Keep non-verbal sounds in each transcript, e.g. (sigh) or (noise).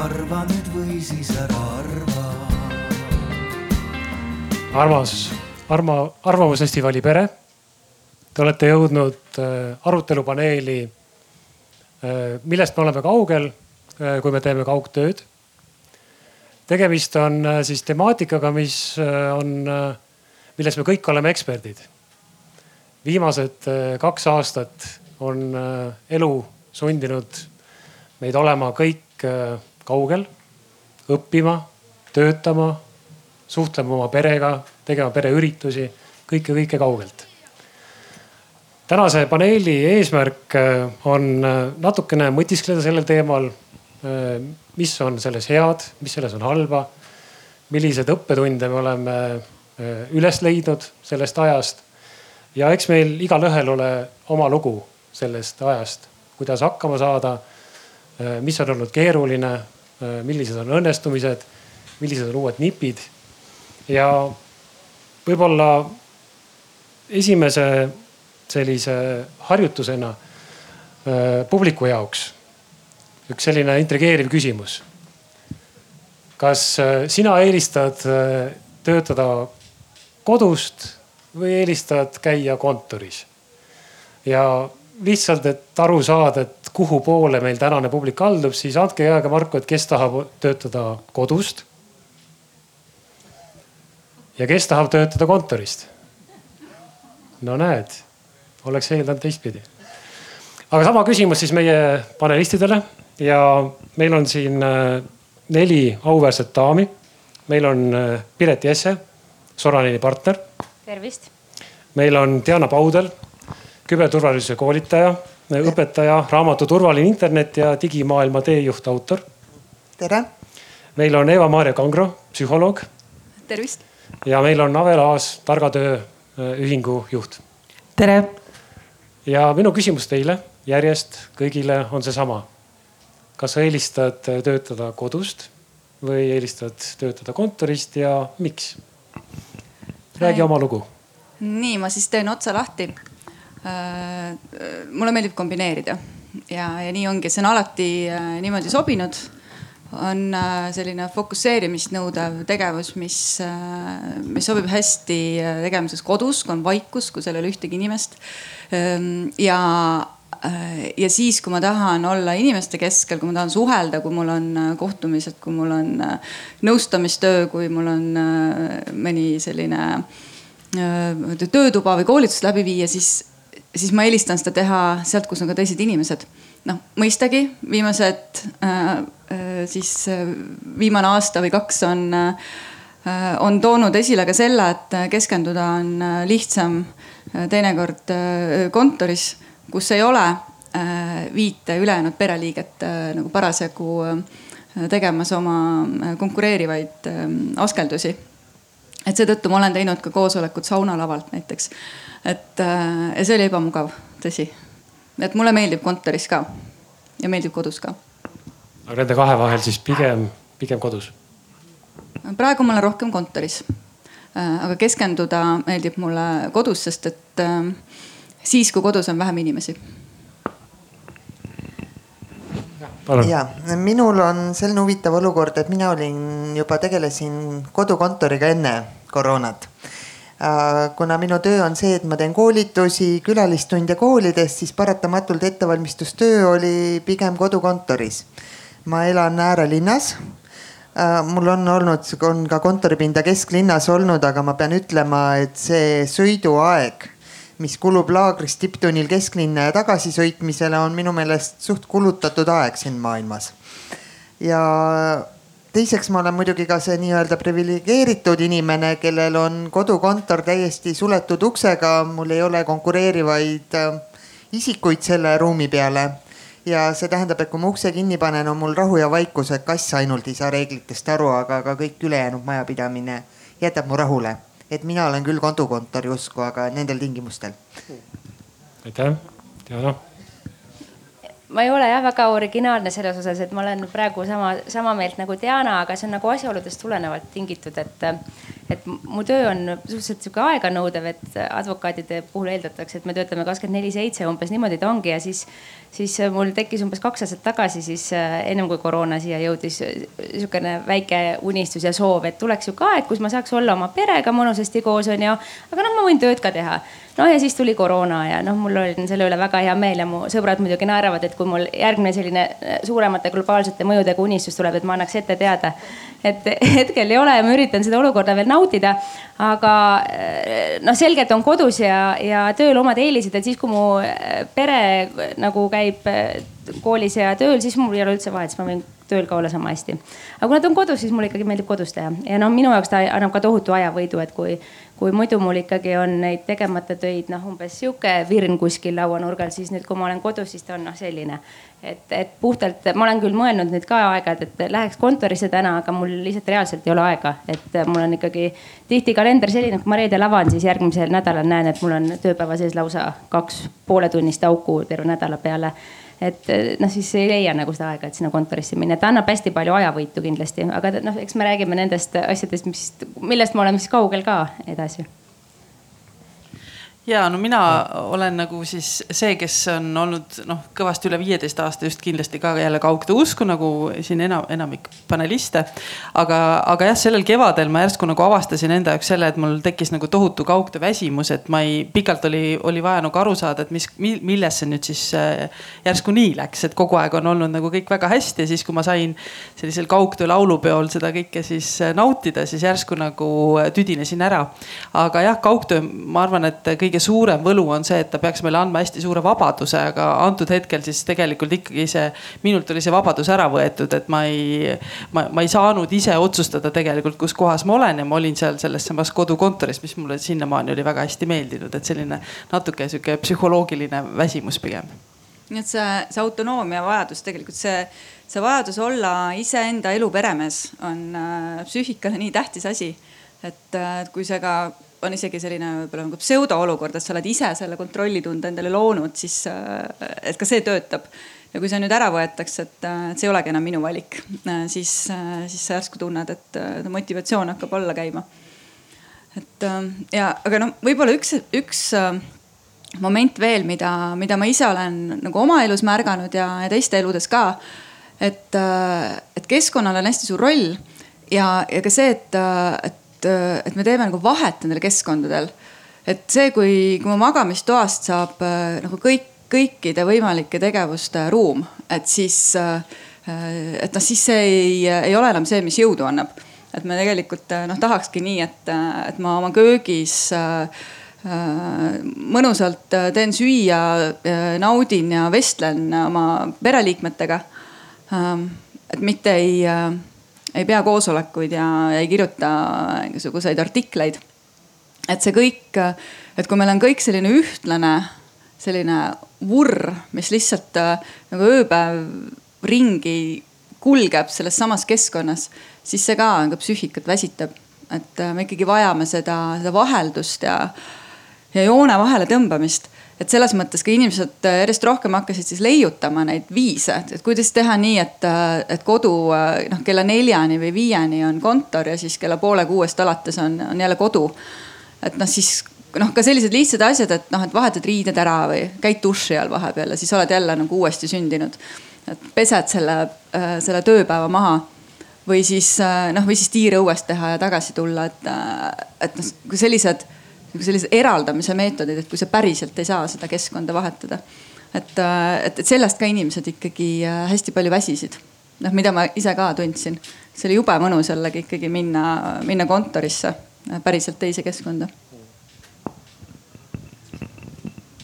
arva nüüd või siis ära arva. armas, arma, Arvamusfestivali pere. Te olete jõudnud äh, arutelupaneeli, äh, millest me oleme kaugel, äh, kui me teeme kaugtööd. tegemist on siis temaatikaga, mis on, milles me kõik oleme eksperdid. viimased kaks aastat on elu sundinud meid olema kõik kaugel, õppima, töötama, suhtlema oma perega, tegema pereüritusi, kõike, kõike kaugelt. tänase paneeli eesmärk äh, on äh, natukene mõtiskleda sellel teemal, äh, mis on selles head, mis selles on halba, milliseid õppetunde me oleme üles leidnud sellest ajast. ja eks meil igalühel ole oma lugu sellest ajast, kuidas hakkama saada, mis on olnud keeruline, millised on õnnestumised, millised on uued nipid ja võib-olla esimese sellise harjutusena äh, publiku jaoks üks selline intrigeeriv küsimus. kas äh, sina eelistad äh, töötada kodust või eelistad käia kontoris? ja lihtsalt, et aru saada, et kuhu poole meil tänane publik kaldub, siis andke käega märku, et kes tahab töötada kodust ja kes tahab töötada kontorist? no näed, oleks eeldanud teistpidi. aga sama küsimus siis meie panelistidele ja meil on siin äh, neli auväärset daami. meil on äh, Piret Jesse, Soraneeni partner. tervist. meil on Diana Paudel, küberturvalisuse koolitaja, õpetaja, raamatu Turvaline internet ja digimaailma teejuht, autor. tere. meil on Eva-Maria Kangro, psühholoog. tervist ja meil on Ave Laas, Targa Töö äh, ühingu juht. tere. ja minu küsimus teile järjest kõigile on seesama. kas sa eelistad äh, töötada kodust või eelistad töötada kontorist ja miks? räägi oma lugu. nii, ma siis teen otsa lahti. Mulle meeldib kombineerida ja, ja nii ongi, see on alati niimoodi sobinud on äh, selline fokusseerimist nõudev tegevus, mis, äh, mis sobib hästi äh, tegemises kodus, kui on vaikus, kui seal ei ole ühtegi inimest. Ähm, ja, ja siis, kui ma tahan olla inimeste keskel, kui ma tahan suhelda, kui mul on kohtumised, kui mul on nõustamistöö, kui mul on mõni selline töötuba või koolitust läbi viia, siis, siis ma eelistan seda teha sealt, kus on ka teised inimesed noh, mõistagi viimased äh, äh, siis äh, viimane aasta või kaks on on toonud esile ka selle, et keskenduda on lihtsam teinekord kontoris, kus ei ole viite ülejäänud pereliiget nagu parasjagu tegemas oma konkureerivaid askeldusi. et seetõttu ma olen teinud ka koosolekud saunalavalt näiteks. Et ja see oli ebamugav, tõsi et mulle meeldib kontoris ka ja meeldib kodus ka. aga nende kahe vahel siis pigem, pigem kodus? praegu ma olen rohkem kontoris. Äh, aga keskenduda meeldib mulle kodus, sest et äh, siis, kui kodus on vähem inimesi. ja minul on selline huvitav olukord, et mina olin juba tegelesin kodukontoriga enne koroonat Äh, kuna minu töö on see, et ma teen koolitusi, külalistunde koolides, siis paratamatult ettevalmistustöö oli pigem kodukontoris. ma elan äärelinnas. Äh, mul on olnud, on ka kontoripinda kesklinnas olnud, aga ma pean ütlema, et see sõiduaeg, mis kulub laagrist tipptunnil kesklinna ja tagasisõitmisele, on minu meelest suht kulutatud aeg siin maailmas. ja teiseks ma olen muidugi ka see nii-öelda priviligeeritud inimene, kellel on kodukontor täiesti suletud uksega, mul ei ole konkureerivaid äh, isikuid selle ruumi peale. ja see tähendab, et kui ma ukse kinni panen, on mul rahu ja vaikus, et kass ainult ei saa reeglitest aru, aga ka kõik ülejäänud majapidamine jätab mu rahule. et mina olen küll kodukontori usku, aga nendel tingimustel. aitäh, Diana ma ei ole jah väga originaalne selles osas, et ma olen praegu sama, sama meelt nagu Diana, aga see on nagu asjaoludest tulenevalt tingitud, et, et mu töö on suhteliselt sihuke aeganõudev, et advokaatide puhul eeldatakse, et me töötame kakskümmend neli seitse, umbes niimoodi ta ongi ja siis, siis mul tekkis umbes kaks aastat tagasi, siis ennem kui koroona siia jõudis, sihukene väike unistus ja soov, et tuleks sihuke aeg, kus ma saaks olla oma perega mõnusasti koos, onju. aga noh, ma võin tööd ka teha no ja siis tuli koroona ja noh, mul oli selle üle väga hea meel ja mu sõbrad muidugi naeravad, et kui mul järgmine selline suuremate globaalsete mõjudega unistus tuleb, et ma annaks ette teada et (laughs) hetkel ei ole ja ma üritan seda olukorda veel nautida. aga eh, noh, selgelt on kodus ja, ja tööl omad eelised, et siis kui mu eh, pere nagu käib koolis ja tööl, siis mul ei ole üldse vahet, siis ma võin tööl ka olla sama hästi. aga kui nad on kodus, siis mulle ikkagi meeldib kodus teha ja noh, minu jaoks ta annab ka tohutu ajavõidu, et kui, kui muidu mul ikkagi on neid tegemata töid noh, umbes sihuke virn kuskil lauanurgal, siis nüüd, kui ma olen kodus, siis ta on noh, selline. et, et puhtalt, ma olen küll mõelnud nüüd ka aeg-ajalt, et läheks kontorisse täna, aga mul lihtsalt reaalselt ei ole aega, et mul on ikkagi tihti kalender selline, et kui ma reedel avan, siis järgmisel nädalal näen, et mul on tööpäeva sees lausa kaks pooletunnist auku terve nädala peale et noh, siis ei leia nagu seda aega, et sinna kontorisse minna, ta annab hästi palju ajavõitu kindlasti, aga noh, eks me räägime nendest asjadest, mis, millest me oleme siis kaugel ka edasi ja no mina olen nagu siis see, kes on olnud noh, kõvasti üle viieteist aasta just kindlasti ka jälle kaugtöö usku nagu siin enam, enamik paneliste. aga, aga jah, sellel kevadel ma järsku nagu avastasin enda jaoks selle, et mul tekkis nagu tohutu kaugtöö väsimus, et ma ei, pikalt oli, oli vaja nagu aru saada, et mis, milles see nüüd siis äh, järsku nii läks, et kogu aeg on olnud nagu kõik väga hästi ja siis, kui ma sain sellisel kaugtöö laulupeol seda kõike siis äh, nautida, siis järsku nagu tüdinesin ära. aga jah, kaugtöö, ma arvan, et kõige kõige suurem võlu on see, et ta peaks meile andma hästi suure vabaduse, aga antud hetkel siis tegelikult ikkagi see, minult oli see vabadus ära võetud, et ma ei, ma, ma ei saanud ise otsustada tegelikult, kus kohas ma olen ja ma olin seal selles samas kodukontoris, mis mulle sinnamaani oli väga hästi meeldinud, et selline natuke sihuke psühholoogiline väsimus pigem nii et see, see autonoomia vajadus tegelikult see, see vajadus olla iseenda elu peremees on äh, psüühikale nii tähtis asi. et äh, kui see ka on isegi selline võib-olla nagu pseudoolukord, et sa oled ise selle kontrollitunde endale loonud, siis äh, et ka see töötab. ja kui see nüüd ära võetakse, et, äh, see ei olegi enam minu valik, äh, siis, siis sa järsku tunned, et motivatsioon hakkab alla käima. et ja, aga noh, võib-olla üks, üks moment veel, mida, mida ma ise olen nagu oma elus märganud ja, ja teiste eludes ka. et, et keskkonnal on hästi suur roll ja, ja ka see, et, et et, et me teeme nagu vahet nendel keskkondadel. et see, kui, kui mu magamistoast saab äh, nagu kõik, kõikide võimalike tegevuste ruum, et siis, äh, et noh, siis see ei, ei ole enam see, mis jõudu annab. et me tegelikult noh, tahakski nii, et, et ma oma köögis äh, mõnusalt teen süüa, naudin ja vestlen oma pereliikmetega. et mitte ei ei pea koosolekuid ja ei kirjuta igasuguseid artikleid. et see kõik, et kui meil on kõik selline ühtlane, selline vurr, mis lihtsalt äh, nagu ööpäev ringi kulgeb selles samas keskkonnas, siis see ka nagu psüühikat väsitab. et äh, me ikkagi vajame seda, seda vaheldust ja, ja joone vahele tõmbamist et selles mõttes ka inimesed äh, järjest rohkem hakkasid siis leiutama neid viise, et kuidas teha nii, et, äh, et kodu äh, noh kella neljani või viieni on kontor ja siis kella poole kuuest alates on, on jälle kodu. et noh, siis noh, ka sellised lihtsad asjad, et noh, et vahetad riided ära või käid duši all vahepeal ja siis oled jälle nagu uuesti sündinud. et pesed selle, selle tööpäeva maha või siis noh, või siis tiirõuest teha ja tagasi tulla, et, et noh, kui sellised nagu sellised eraldamise meetodid, et kui sa päriselt ei saa seda keskkonda vahetada. et, äh, et, et sellest ka inimesed ikkagi äh, hästi palju väsisid. noh, mida ma ise ka tundsin. see oli jube mõnus jällegi ikkagi minna, minna kontorisse äh, päriselt teise keskkonda.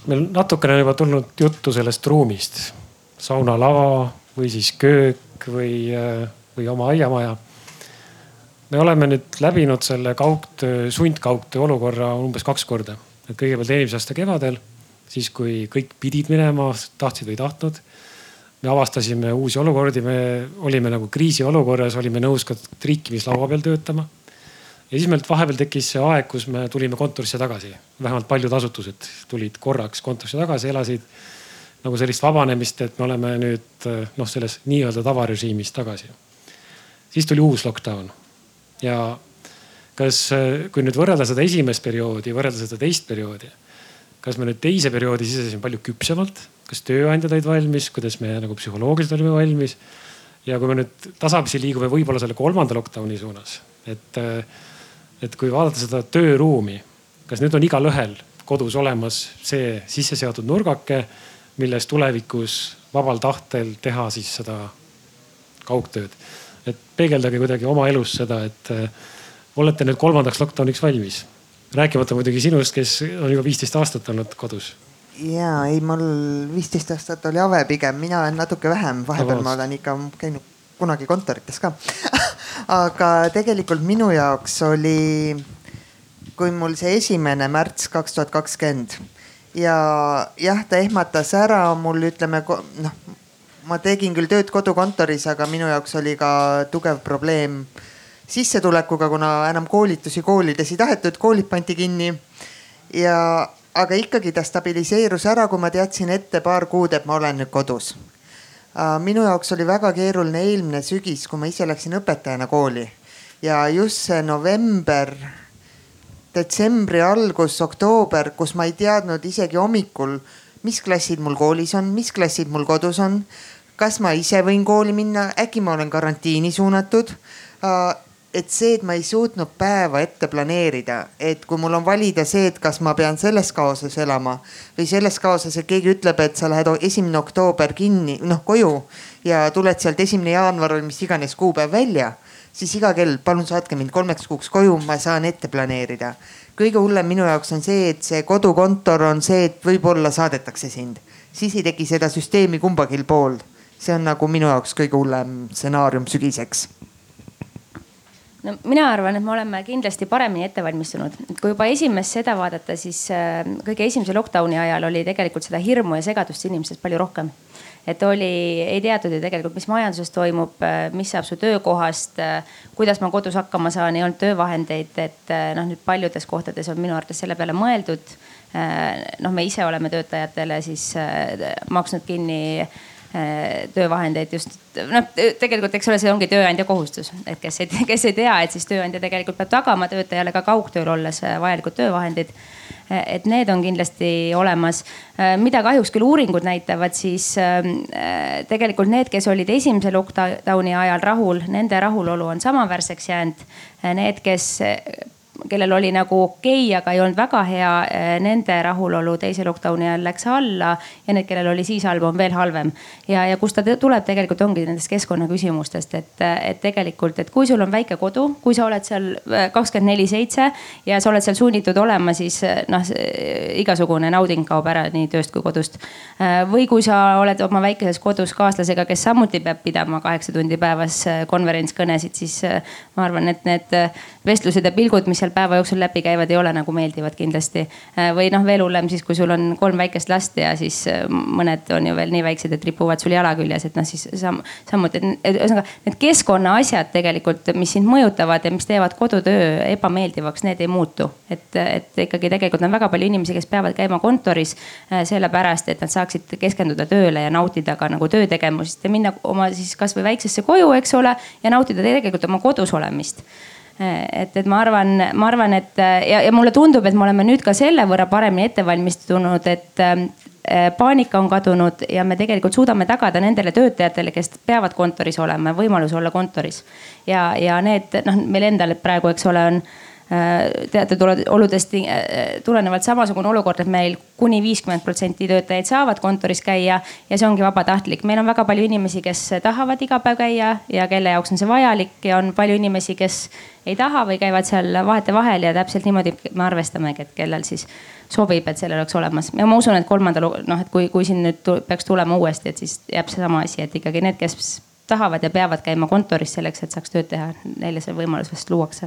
meil natukene juba tulnud juttu sellest ruumist, saunalava või siis köök või, või oma aiamaja me oleme nüüd läbinud selle kaugtöö, sundkaugtöö olukorra umbes kaks korda. et kõigepealt eelmise aasta kevadel, siis kui kõik pidid minema, tahtsid või ei tahtnud. me avastasime uusi olukordi, me olime nagu kriisiolukorras, olime nõus ka triikimislaua peal töötama. ja siis meil vahepeal tekkis see aeg, kus me tulime kontorisse tagasi. vähemalt paljud asutused tulid korraks kontorisse tagasi, elasid nagu sellist vabanemist, et me oleme nüüd noh, selles nii-öelda tavarežiimis tagasi. siis tuli uus lockdown ja kas, kui nüüd võrrelda seda esimest perioodi, võrrelda seda teist perioodi, kas me nüüd teise perioodi sisesime palju küpsemalt, kas tööandjad olid valmis, kuidas me nagu psühholoogiliselt olime valmis? ja kui me nüüd tasapisi liigume võib-olla selle kolmanda lockdown'i suunas, et, et kui vaadata seda tööruumi, kas nüüd on igalühel kodus olemas see sisse seatud nurgake, milles tulevikus vabal tahtel teha siis seda kaugtööd. Et peegeldage kuidagi oma elus seda, et olete nüüd kolmandaks lockdown'iks valmis? rääkimata muidugi sinust, kes on juba viisteist aastat olnud kodus. ja ei, mul viisteist aastat oli Ave pigem, mina olen natuke vähem, vahepeal ma olen ikka käinud kunagi kontorites ka (laughs) aga tegelikult minu jaoks oli, kui mul see esimene märts kaks tuhat kakskümmend ja jah, ta ehmatas ära mul ütleme noh, ma tegin küll tööd kodukontoris, aga minu jaoks oli ka tugev probleem sissetulekuga, kuna enam koolitusi koolides ei tahetud, koolid pandi kinni. ja, aga ikkagi ta stabiliseerus ära, kui ma teadsin ette paar kuud, et ma olen nüüd kodus. minu jaoks oli väga keeruline eelmine sügis, kui ma ise läksin õpetajana kooli ja just see november, detsembri algus, oktoober, kus ma ei teadnud isegi hommikul, mis klassid mul koolis on, mis klassid mul kodus on kas ma ise võin kooli minna, äkki ma olen karantiini suunatud et see, et ma ei suutnud päeva ette planeerida, et kui mul on valida see, et kas ma pean selles kaoses elama või selles kaoses, et keegi ütleb, et sa lähed esimene oktoober kinni, noh koju ja tuled sealt esimene jaanuar või mis iganes kuupäev välja, siis iga kell, palun saatke mind kolmeks kuuks koju, ma saan ette planeerida. kõige hullem minu jaoks on see, et see kodukontor on see, et võib-olla saadetakse sind, siis ei teki seda süsteemi kumbagi pool. See on nagu minu jaoks kõige hullem stsenaarium sügiseks no mina arvan, et me oleme kindlasti paremini ette valmistunud. kui juba esimest seda vaadata, siis äh, kõige esimese lockdown'i ajal oli tegelikult seda hirmu ja segadust inimestes palju rohkem et oli, ei teatud ju tegelikult, mis majanduses toimub, äh, mis saab su töökohast, äh, kuidas ma kodus hakkama saan, ei olnud töövahendeid, et noh, nüüd paljudes kohtades on minu arvates selle peale mõeldud. noh, me ise oleme töötajatele siis maksnud kinni töövahendeid just noh, tegelikult eks ole, see ongi tööandja kohustus, et kes ei, kes ei tea, et siis tööandja tegelikult peab tagama töötajale ka kaugtööl olles äh, vajalikud töövahendid. Äh, et need on kindlasti olemas, mida kahjuks küll uuringud näitavad, siis ähm, tegelikult need, kes olid esimese lockdown'i ajal rahul, nende rahulolu on samaväärseks jäänud. Need, kes kellel oli nagu okei okay,, aga ei olnud väga hea, eh, nende rahulolu teise lockdown'i ajal läks alla ja need, kellel oli siis halb, on veel halvem. ja, ja kust ta tuleb tegelikult ongi nendest keskkonnaküsimustest, et, et tegelikult, et kui sul on väike kodu, kui sa oled seal eh, kakskümmend neli seitse ja sa oled seal sunnitud olema, siis eh, noh, igasugune nauding kaob ära nii tööst kui kodust. või kui sa oled oma väikeses kodus kaaslasega, kes samuti peab pidama kaheksa tundi päevas konverentskõnesid, siis ma arvan, et need vestlused ja pilgud, mis seal päeva jooksul läbi käivad, ei ole nagu meeldivad kindlasti. Äh, või noh, veel hullem siis, kui sul on kolm väikest last ja siis äh, mõned on ju veel nii väiksed, et ripuvad sul jala küljes, et noh, siis sam, samuti, et ühesõnaga need keskkonna asjad tegelikult, mis sind mõjutavad ja mis teevad kodutöö ebameeldivaks, need ei muutu. et, et ikkagi tegelikult on väga palju inimesi, kes peavad käima kontoris äh, sellepärast, et nad saaksid keskenduda tööle ja nautida ka nagu töö tegemisest ja minna oma siis kasvõi väiksesse koju, eks ole, ja nautida tegelikult oma kodus olemist et, et ma arvan, ma arvan, et ja, ja mulle tundub, et me oleme nüüd ka selle võrra paremini ette valmistunud, et äh, paanika on kadunud ja me tegelikult suudame tagada nendele töötajatele, kes peavad kontoris olema, võimaluse olla kontoris. ja, ja need noh, meil endal praegu, eks ole, on teatud oludest äh, tulenevalt samasugune olukord, et meil kuni viiskümmend protsenti töötajaid saavad kontoris käia ja see ongi vabatahtlik. meil on väga palju inimesi, kes tahavad iga päev käia ja kelle jaoks on see vajalik ja on palju inimesi, kes ei taha või käivad seal vahetevahel ja täpselt niimoodi me arvestamegi, et kellel siis sobib, et sellel oleks olemas. ja ma usun, et kolmandal noh, et kui, kui siin nüüd peaks tulema uuesti, et siis jääb seesama asi, et ikkagi need, kes tahavad ja peavad käima kontoris selleks, et saaks tööd teha, neile see võimalus vast luuakse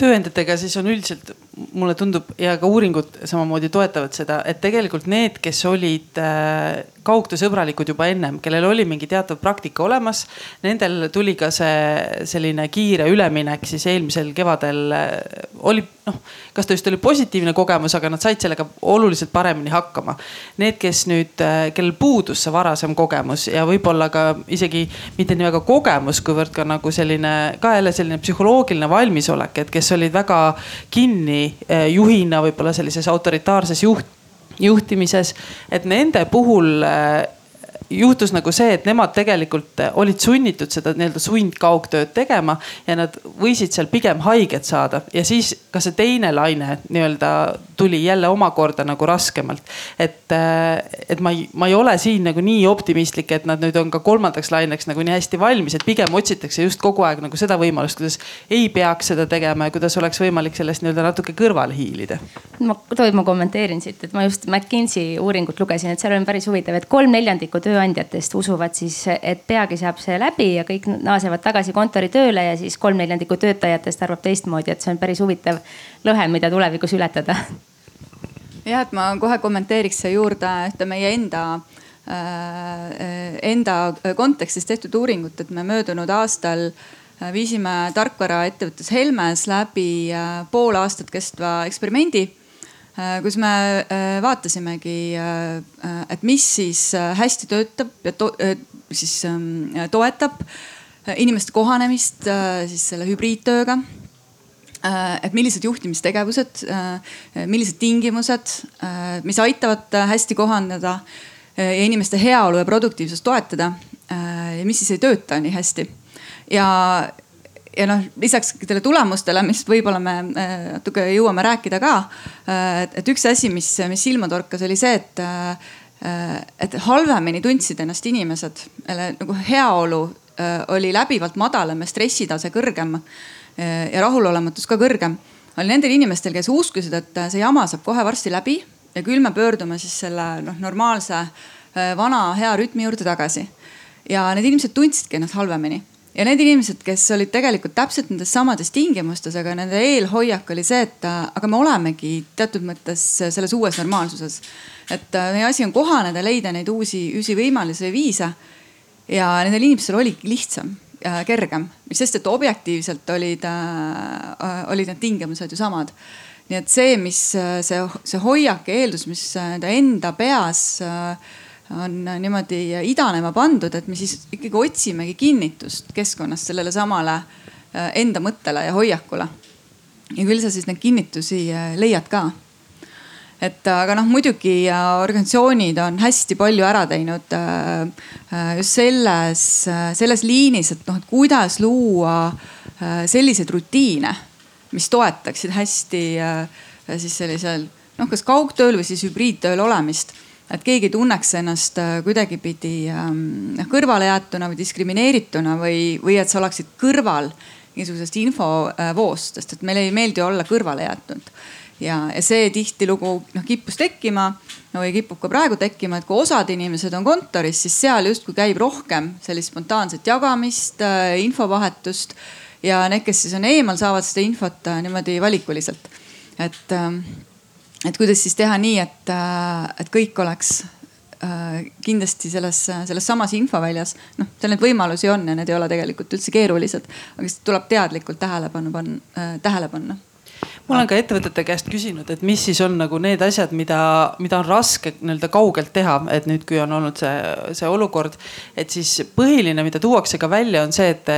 tööandjatega siis on üldiselt mulle tundub ja ka uuringud samamoodi toetavad seda, et tegelikult need, kes olid äh, kaugtöösõbralikud juba ennem, kellel oli mingi teatav praktika olemas. Nendel tuli ka see selline kiire üleminek siis eelmisel kevadel äh, oli noh, kas ta just oli positiivne kogemus, aga nad said sellega oluliselt paremini hakkama. Need, kes nüüd, äh, kellel puudus see varasem kogemus ja võib-olla ka isegi mitte nii väga kogemus, kuivõrd ka nagu selline ka jälle selline psühholoogiline valmisolek, et kes olid väga kinni äh, juhina võib-olla sellises autoritaarses juht juhtimises, et nende puhul äh, juhtus nagu see, et nemad tegelikult olid sunnitud seda nii-öelda sundkaugtööd tegema ja nad võisid seal pigem haiget saada ja siis ka see teine laine nii-öelda tuli jälle omakorda nagu raskemalt. et, äh, et ma ei, ma ei ole siin nagu nii optimistlik, et nad nüüd on ka kolmandaks laineks nagu nii hästi valmis, et pigem otsitakse just kogu aeg nagu seda võimalust, kuidas ei peaks seda tegema ja kuidas oleks võimalik sellest nii-öelda natuke kõrvale hiilida. ma, tohib, ma kommenteerin siit, et ma just McKinsey uuringut lugesin, et seal on päris huvitav, et kolm neljandikku töö tööandjatest usuvad siis, et peagi saab see läbi ja kõik naasevad tagasi kontoritööle ja siis kolm neljandikku töötajatest arvab teistmoodi, et see on päris huvitav lõhe, mida tulevikus ületada. jah, et ma kohe kommenteeriks siia juurde ühte meie enda äh, enda kontekstis tehtud uuringut, et me möödunud aastal äh, viisime tarkvaraettevõttes Helmes läbi äh, pool aastat kestva eksperimendi kus me äh, vaatasimegi, äh, et mis siis hästi töötab ja to siis ähm, toetab inimeste kohanemist siis selle hübriidtööga et millised juhtimistegevused, millised tingimused, mis aitavad hästi kohaneda ja inimeste heaolu ja produktiivsust toetada. ja mis siis ei tööta nii hästi. ja ja noh, lisaks nendele tulemustele, mis võib-olla me natuke jõuame rääkida ka. et üks asi, mis, mis silma torkas, oli see, et, et halvemini tundsid ennast inimesed, nagu heaolu oli läbivalt madalam ja stressitase kõrgem ja rahulolematus ka kõrgem. oli nendel inimestel, kes uskusid, et see jama saab kohe varsti läbi ja küll me pöördume siis selle noh, normaalse vana hea rütmi juurde tagasi. ja need inimesed tundsidki ennast halvemini ja need inimesed, kes olid tegelikult täpselt nendes samades tingimustes, aga nende eelhoiak oli see, et aga me olemegi teatud mõttes selles uues normaalsuses. et äh, meie asi on kohaneda, leida neid uusi, uusi võimalusi ja viise. ja nendel inimestel oligi lihtsam ja kergem, sest, et objektiivselt olid äh,, olid need tingimused ju samad nii et see, mis see, see hoiak ja eeldus, mis enda enda peas äh, on niimoodi idanema pandud, et me siis ikkagi otsimegi kinnitust keskkonnast sellele samale äh, enda mõttele ja hoiakule. ja küll sa siis neid kinnitusi äh, leiad ka. et aga noh, muidugi organisatsioonid on hästi palju ära teinud äh, just selles, selles liinis, et noh, et kuidas luua selliseid rutiine, mis toetaksid hästi siis sellisel noh, kas kaugtööl või siis hübriidtööl olemist et keegi tunneks ennast äh, kuidagipidi ähm, noh kõrvalejäetuna või diskrimineerituna või, või et sa oleksid kõrval niisugusest infovoost, sest et meile ei meeldi olla kõrvale jäetud. ja, ja see tihtilugu noh kippus tekkima no, või kipub ka praegu tekkima, et kui osad inimesed on kontoris, siis seal justkui käib rohkem sellist spontaanset jagamist, äh, infovahetust ja need, kes siis on eemal, saavad seda infot äh, niimoodi valikuliselt. et ähm, et kuidas siis teha nii, et, äh, et kõik oleks äh, kindlasti selles, selles samas infoväljas. noh, seal neid võimalusi on ja need ei ole tegelikult üldse keerulised, aga lihtsalt tuleb teadlikult tähelepanu panna äh,, tähele panna ma olen ka ettevõtete käest küsinud, et mis siis on nagu need asjad, mida, mida on raske nii-öelda kaugelt teha, et nüüd, kui on olnud see, see olukord, et siis põhiline, mida tuuakse ka välja, on see, et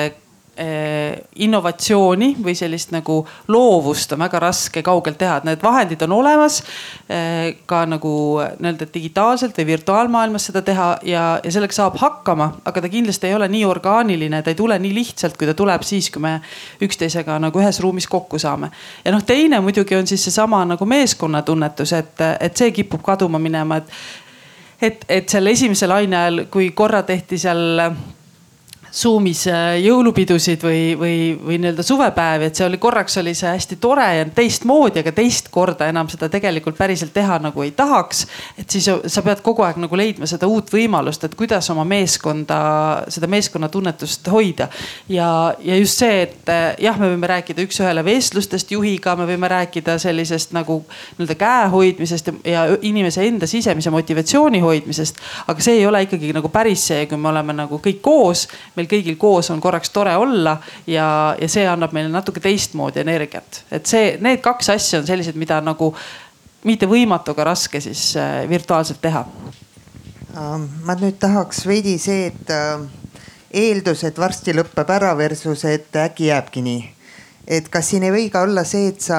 innovatsiooni või sellist nagu loovust on väga raske kaugelt teha, et need vahendid on olemas. Eh, ka nagu nii-öelda digitaalselt või virtuaalmaailmas seda teha ja, ja sellega saab hakkama, aga ta kindlasti ei ole nii orgaaniline, ta ei tule nii lihtsalt, kui ta tuleb siis, kui me üksteisega nagu ühes ruumis kokku saame. ja noh, teine muidugi on siis seesama nagu meeskonnatunnetus, et, et see kipub kaduma minema, et et, et seal esimese laine ajal, kui korra tehti seal Zoom'is äh, jõulupidusid või, või, või nii-öelda suvepäevi, et see oli korraks oli see hästi tore ja teistmoodi, aga teist korda enam seda tegelikult päriselt teha nagu ei tahaks. et siis sa pead kogu aeg nagu leidma seda uut võimalust, et kuidas oma meeskonda, seda meeskonnatunnetust hoida. ja, ja just see, et äh, jah, me võime rääkida üks-ühele vestlustest juhiga, me võime rääkida sellisest nagu nii-öelda käe hoidmisest ja, inimese enda sisemise motivatsiooni hoidmisest. aga see ei ole ikkagi nagu päris see, kui me oleme nagu kõik koos meil kõigil koos on korraks tore olla ja, ja see annab meile natuke teistmoodi energiat. et see, need kaks asja on sellised, mida nagu mitte võimatu, aga raske siis äh, virtuaalselt teha. Ähm, ma nüüd tahaks veidi see, et äh, eeldus, et varsti lõpeb ära versus, et äkki jääbki nii. et kas siin ei või ka olla see, et sa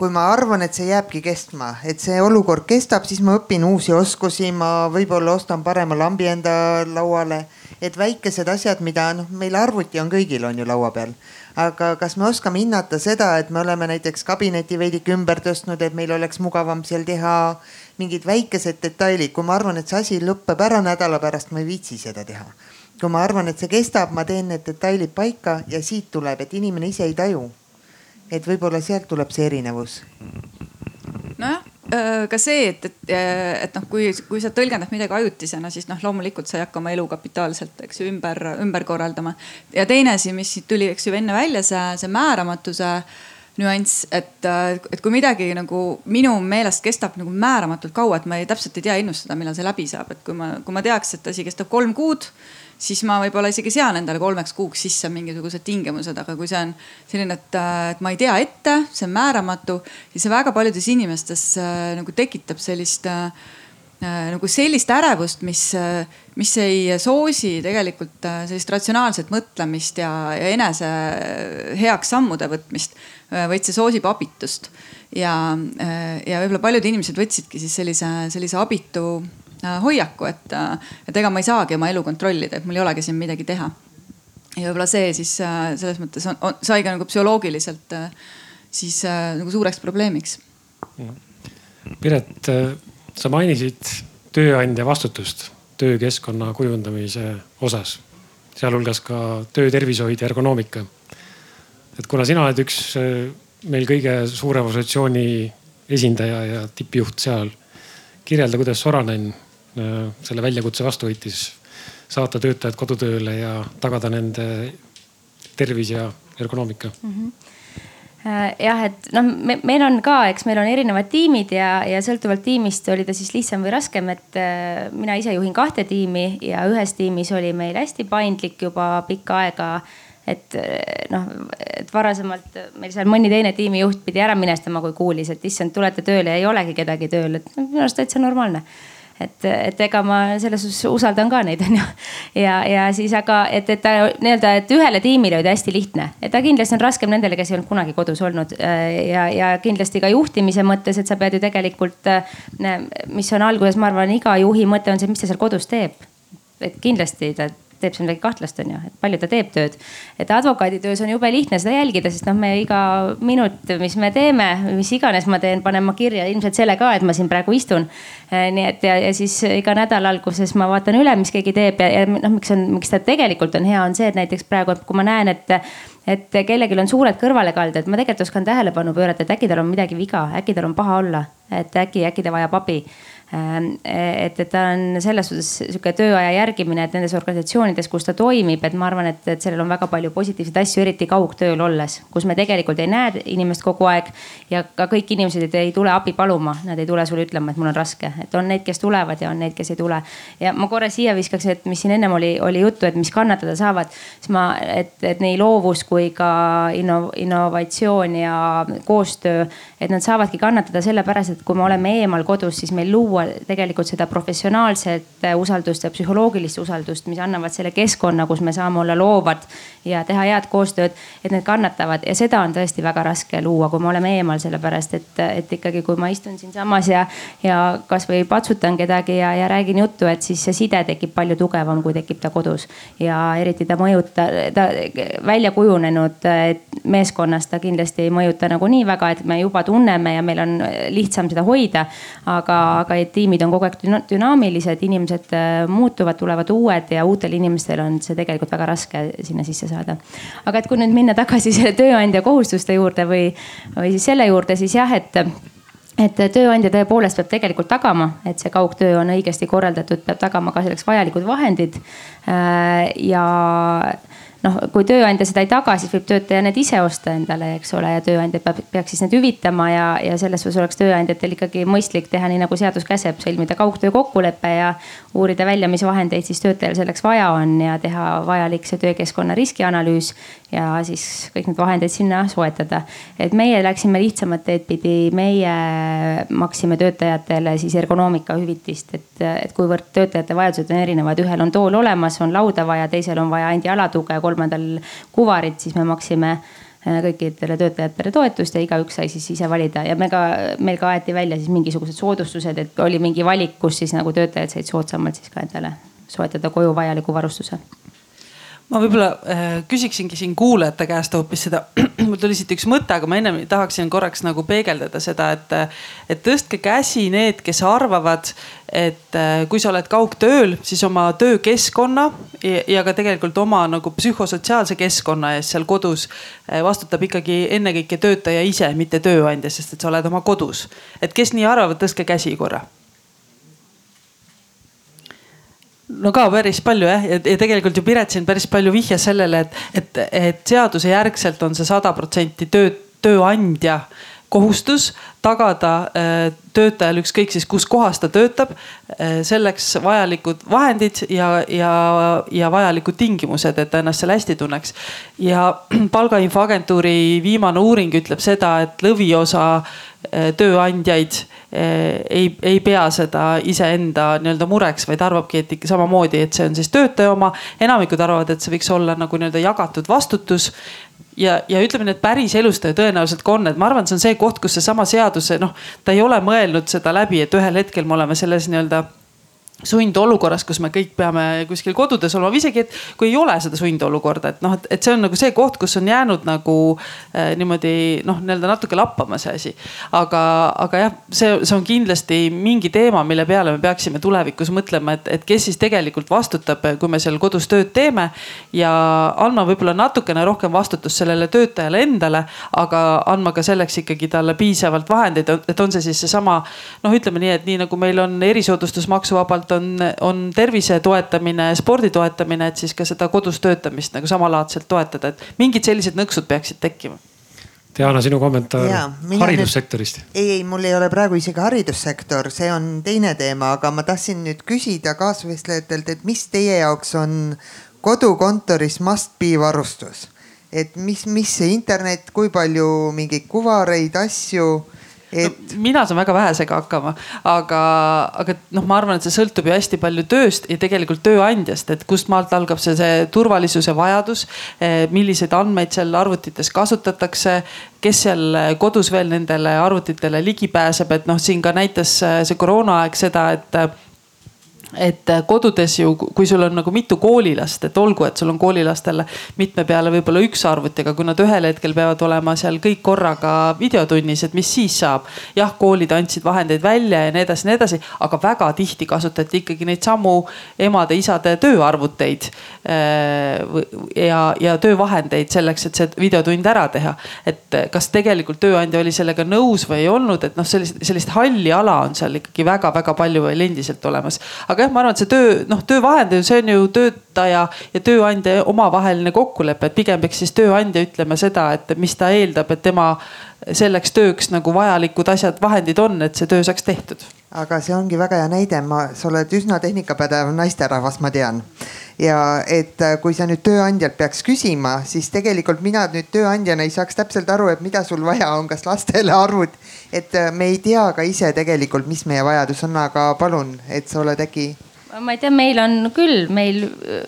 kui ma arvan, et see jääbki kestma, et see olukord kestab, siis ma õpin uusi oskusi, ma võib-olla ostan parema lambi enda lauale et väikesed asjad, mida noh, meil arvuti on kõigil on ju laua peal. aga kas me oskame hinnata seda, et me oleme näiteks kabineti veidike ümber tõstnud, et meil oleks mugavam seal teha mingid väikesed detailid, kui ma arvan, et see asi lõpeb ära nädala pärast, ma ei viitsi seda teha. kui ma arvan, et see kestab, ma teen need detailid paika ja siit tuleb, et inimene ise ei taju. et võib-olla sealt tuleb see erinevus. nojah ka see, et, et, et noh, kui, kui sa tõlgendad midagi ajutisena, siis noh, loomulikult sa ei hakka oma elu kapitaalselt, eks ju, ümber, ümber korraldama. ja teine asi, mis siit tuli, eks ju enne välja, see, see määramatus nüanss, et, et kui midagi nagu minu meelest kestab nagu määramatult kaua, et ma ei, täpselt ei tea ennustada, millal see läbi saab, et kui ma, kui ma teaks, et asi kestab kolm kuud siis ma võib-olla isegi sean endale kolmeks kuuks sisse mingisugused tingimused, aga kui see on selline, et, et ma ei tea ette, see on määramatu, siis see väga paljudes inimestes äh, nagu tekitab sellist äh, äh nagu sellist ärevust, mis, äh, mis ei soosi tegelikult äh, sellist ratsionaalset mõtlemist ja, ja enese heaks sammude võtmist, vaid see soosib abitust. ja, ja võib-olla paljud inimesed võtsidki siis sellise, sellise abitu Äh, hoiaku, et, äh, et ega ma ei saagi oma elu kontrollida, et mul ei olegi siin midagi teha. ja võib-olla see siis äh, selles mõttes on, on, sai ka nagu psühholoogiliselt siis nagu suureks probleemiks. Piret, sa mainisid tööandja vastutust töökeskkonna kujundamise osas, sealhulgas ka töötervishoid ja ergonoomika. et kuna sina oled üks meil kõige suurema organisatsiooni esindaja ja tippjuht seal, kirjelda, kuidas Soranen Äh, selle väljakutse vastu võttis, saata töötajad kodutööle ja tagada nende tervis ja ergonoomika mm? -hmm jah, et noh, meil on ka, eks meil on erinevad tiimid ja, ja sõltuvalt tiimist oli ta siis lihtsam või raskem, et äh, mina ise juhin kahte tiimi ja ühes tiimis oli meil hästi paindlik juba pikka aega. et noh, et varasemalt meil seal mõni teine tiimijuht pidi ära minestama, kui kuulis, et issand, tulete tööle ja ei olegi kedagi tööl, et minu arust täitsa normaalne et, et ega ma selles suhtes usaldan ka neid, (laughs) on ju. ja, ja siis aga, et, et ta nii-öelda, et ühele tiimile oli hästi lihtne, et ta kindlasti on raskem nendele, kes ei olnud kunagi kodus olnud. ja, ja kindlasti ka juhtimise mõttes, et sa pead ju tegelikult, mis on alguses, ma arvan, iga juhi mõte on see, mis ta seal kodus teeb. et kindlasti ta teeb seal midagi kahtlast, on ju, et palju ta teeb tööd. et advokaaditöös on jube lihtne seda jälgida, sest noh, me iga minut, mis me teeme, mis iganes ma teen, panen ma kirja ilmselt selle ka, et ma siin praegu istun. Eh, nii et ja, ja siis iga nädala alguses ma vaatan üle, mis keegi teeb ja, ja noh, miks on, miks ta tegelikult on hea, on see, et näiteks praegu, kui ma näen, et et kellelgi on suured kõrvalekalded, ma tegelikult oskan tähelepanu pöörata, et äkki tal on midagi viga, äkki tal on paha olla, et äkki, äkki ta vajab abi et, et ta on selles suhtes sihuke tööaja järgimine, et nendes organisatsioonides, kus ta toimib, et ma arvan, et, et sellel on väga palju positiivseid asju, eriti kaugtööl olles, kus me tegelikult ei näe inimest kogu aeg. ja ka kõik inimesed ei tule abi paluma, nad ei tule sulle ütlema, et mul on raske, et on neid, kes tulevad ja on neid, kes ei tule. ja ma korra siia viskaks, et mis siin ennem oli, oli juttu, et mis kannatada saavad, siis ma, et, et nii loovus kui ka inno, innovatsioon ja koostöö, et nad saavadki kannatada sellepärast, et kui me oleme eemal kodus, siis meil luua luua tegelikult seda professionaalset usaldust ja psühholoogilist usaldust, mis annavad selle keskkonna, kus me saame olla loovad ja teha head koostööd, et need kannatavad ja seda on tõesti väga raske luua, kui me oleme eemal, sellepärast et, et ikkagi, kui ma istun siinsamas ja, ja kasvõi patsutan kedagi ja, ja räägin juttu, et siis see side tekib palju tugevam, kui tekib ta kodus. ja eriti ta mõjuta, ta välja kujunenud meeskonnas ta kindlasti ei mõjuta nagu nii väga, et me juba tunneme ja meil on lihtsam seda hoida. aga, aga tiimid on kogu aeg dünaamilised, inimesed äh, muutuvad, tulevad uued ja uutel inimestel on see tegelikult väga raske sinna sisse saada. aga et kui nüüd minna tagasi (laughs) selle tööandja kohustuste juurde või, või siis selle juurde, siis jah, et et tööandja tõepoolest peab tegelikult tagama, et see kaugtöö on õigesti korraldatud, peab tagama ka selleks vajalikud vahendid. Äh, ja noh, kui tööandja seda ei taga, siis võib töötaja need ise osta endale, eks ole, ja tööandja peab, peaks siis need hüvitama ja, ja selles suhtes oleks tööandjatel ikkagi mõistlik teha nii nagu seadus käseb, sõlmida kaugtöö kokkulepe ja uurida välja, mis vahendeid siis töötajal selleks vaja on ja teha vajalik see töökeskkonna riskianalüüs ja siis kõik need vahendeid sinna soetada. et meie läksime lihtsamat teed pidi, meie maksime töötajatele siis ergonoomika hüvitist, et, et kuivõrd töötajate vajadused on erinevad, ühel on tool olemas, on lauda vaja, teisel on vaja ainult jalatuge kolmandal kuvarit, siis me maksime äh, kõikidele töötajatele toetust ja igaüks sai siis ise valida. Ja me ka, meil ka aeti välja siis mingisugused soodustused, et oli mingi valik, kus siis nagu töötajad said soodsamalt siis ka endale soetada koju vajaliku varustuse ma võib-olla äh, küsiksingi siin kuulajate käest hoopis seda, (clears throat) mul tuli siit üks mõte, aga ma ennem tahaksin korraks nagu peegeldada seda, et, et tõstke käsi need, kes arvavad, et äh, kui sa oled kaugtööl, siis oma töökeskkonna ja, ja ka tegelikult oma nagu psühhosotsiaalse keskkonna eest seal kodus äh, vastutab ikkagi ennekõike töötaja ise, mitte tööandja, sest et sa oled oma kodus. et kes nii arvavad, tõstke käsi korra no ka päris palju jah, ja tegelikult ju Piret siin päris palju vihjas sellele, et, et, et seaduse järgselt on see sada protsenti töö, tööandja kohustus tagada äh, töötajal ükskõik siis kus kohas ta töötab, äh, selleks vajalikud vahendid ja, ja, ja vajalikud tingimused, et ta ennast seal hästi tunneks. ja (clears throat) palgainfoagentuuri viimane uuring ütleb seda, et lõviosa äh, tööandjaid ei, ei pea seda iseenda nii-öelda mureks, vaid arvabki, et ikka samamoodi, et see on siis töötaja oma. enamikud arvavad, et see võiks olla nagu nii-öelda jagatud vastutus ja, ja ütleme nii, et päriselus ta ju tõenäoliselt ka on, et ma arvan, et see on see koht, kus seesama seadus, noh, ta ei ole mõelnud seda läbi, et ühel hetkel me oleme selles nii-öelda sundolukorras, kus me kõik peame kuskil kodudes olema, isegi et kui ei ole seda sundolukorda, et noh, et, et see on nagu see koht, kus on jäänud nagu äh, niimoodi noh, nii-öelda natuke lappama see asi. aga, aga jah, see, see on kindlasti mingi teema, mille peale me peaksime tulevikus mõtlema, et, et kes siis tegelikult vastutab, kui me seal kodus tööd teeme. ja andma võib-olla natukene rohkem vastutust sellele töötajale endale, aga andma ka selleks ikkagi talle piisavalt vahendeid, et on see siis seesama noh, ütleme nii, et nii nagu meil on erisoodustus maksuvabalt tegelikult on, on tervise toetamine, spordi toetamine, et siis ka seda kodus töötamist nagu samalaadselt toetada, et mingid sellised nõksud peaksid tekkima. Diana, sinu kommentaar ja, haridussektorist? ei, ei, mul ei ole praegu isegi haridussektor, see on teine teema, aga ma tahtsin nüüd küsida kaasvõistlejatelt, et mis teie jaoks on kodukontoris must be varustus? et mis, mis see internet, kui palju mingeid kuvareid, asju et no,. mina saan väga vähesega hakkama, aga, aga noh, ma arvan, et see sõltub ju hästi palju tööst ja tegelikult tööandjast, et kust maalt algab see, see turvalisuse vajadus. Eh, milliseid andmeid seal arvutites kasutatakse, kes seal kodus veel nendele arvutitele ligi pääseb, et noh, siin ka näitas eh, see koroonaaeg seda, et et äh, kodudes ju, kui sul on nagu mitu koolilast, et olgu, et sul on koolilastele mitme peale võib-olla üks arvuti, aga kui nad ühel hetkel peavad olema seal kõik korraga videotunnis, et mis siis saab. jah, koolid andsid vahendeid välja ja nii edasi, nii edasi, aga väga tihti kasutati ikkagi neid samu emade-isade tööarvuteid. Äh, ja, ja töövahendeid selleks, et see videotund ära teha. et kas tegelikult tööandja oli sellega nõus või ei olnud, et noh, sellist, sellist halli ala on seal ikkagi väga-väga palju veel endiselt olemas. aga aga jah, ma arvan, et see töö, noh, töövahend, see on ju töötaja ja tööandja omavaheline kokkulepe, et pigem peaks siis tööandja ütlema seda, et mis ta eeldab, et tema selleks tööks nagu vajalikud asjad, vahendid on, et see töö saaks tehtud. Aga see ongi väga hea näide, ma, sa oled üsna tehnikapädev naisterahvas, ma tean. ja et äh, kui sa nüüd tööandjalt peaks küsima, siis tegelikult mina nüüd tööandjana ei saaks täpselt aru, et mida sul vaja on, kas lastele arvut. et äh, me ei tea ka ise tegelikult, mis meie vajadus on, aga palun, et sa oled äkki ma ei tea, meil on küll, meil äh,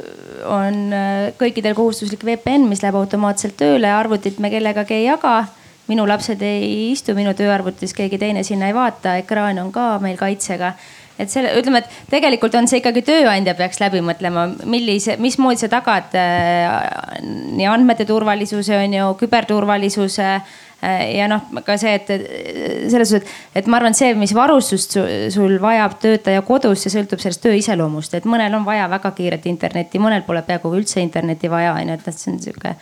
on kõikidel kohustuslik VPN, mis läheb automaatselt tööle, arvutit me kellegagi ei jaga minu lapsed ei istu minu tööarvutis, keegi teine sinna ei vaata, ekraan on ka meil kaitsega. Et selle, ütleme, et tegelikult on see ikkagi tööandja peaks läbi mõtlema, millise, mismoodi sa tagad äh, nii andmete turvalisuse on ju, küberturvalisuse äh,, ja noh, ka see, et selles suhtes, et ma arvan, et see, mis varustust sul vajab töötaja kodus, see sõltub sellest töö iseloomust, et mõnel on vaja väga kiiret internetti, mõnel pole peaaegu üldse internetti vaja, on ju, et see on sihuke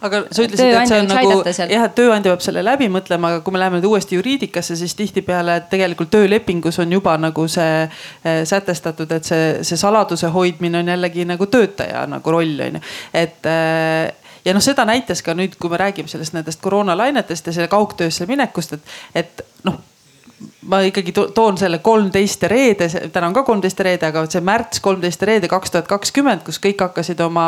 aga sa ütlesid, et see on nagu jah, et tööandja peab selle läbi mõtlema, aga kui me läheme nüüd uuesti juriidikasse, siis tihtipeale tegelikult töölepingus on juba nagu see äh, sätestatud, et see, see saladuse hoidmine on jällegi nagu töötaja nagu roll on ju, et äh, ja noh, seda näitas ka nüüd, kui me räägime sellest nendest koroonalainetest ja selle kaugtöösse minekust, et, et noh ma ikkagi toon selle kolmteist reede, täna on ka kolmteist reede, aga see märts, kolmteist reede kaks tuhat kakskümmend, kus kõik hakkasid oma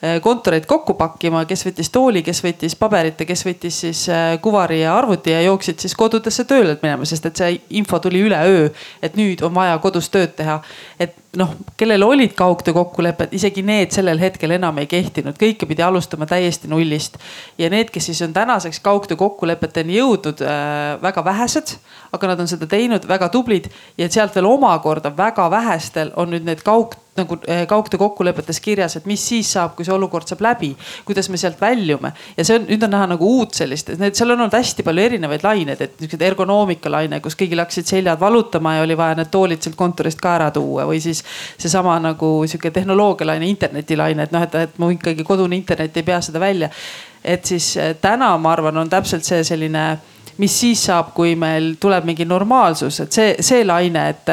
eh, kontoreid kokku pakkima, kes võttis tooli, kes võttis paberit ja kes võttis siis eh, kuvari ja arvuti ja jooksid siis kodudesse tööle minema, sest et see info tuli üleöö, et nüüd on vaja kodus tööd teha. et noh, kellel olid kaugtöö kokkulepped, isegi need sellel hetkel enam ei kehtinud, kõike pidi alustama täiesti nullist. ja need, kes siis on tänaseks kaugtöö kokkulepeteni jõudnud äh,, väga vähesed, aga nad on seda teinud, väga tublid ja sealt veel omakorda väga vähestel on nüüd need kaug nagu eh, kaugtöö kokkulepetes kirjas, et mis siis saab, kui see olukord saab läbi, kuidas me sealt väljume. ja see on, nüüd on näha nagu uut sellist, need, seal on olnud hästi palju erinevaid laineid, et niisugune ergonoomika laine, kus kõigil hakkasid seljad valutama ja oli vaja need toolid sealt kontorist ka ära tuua või siis seesama nagu sihuke tehnoloogialaine, internetilaine, et noh, et, et mu ikkagi kodune internet ei pea seda välja. et siis eh, täna ma arvan, on täpselt see selline mis siis saab, kui meil tuleb mingi normaalsus, et see, see laine, et,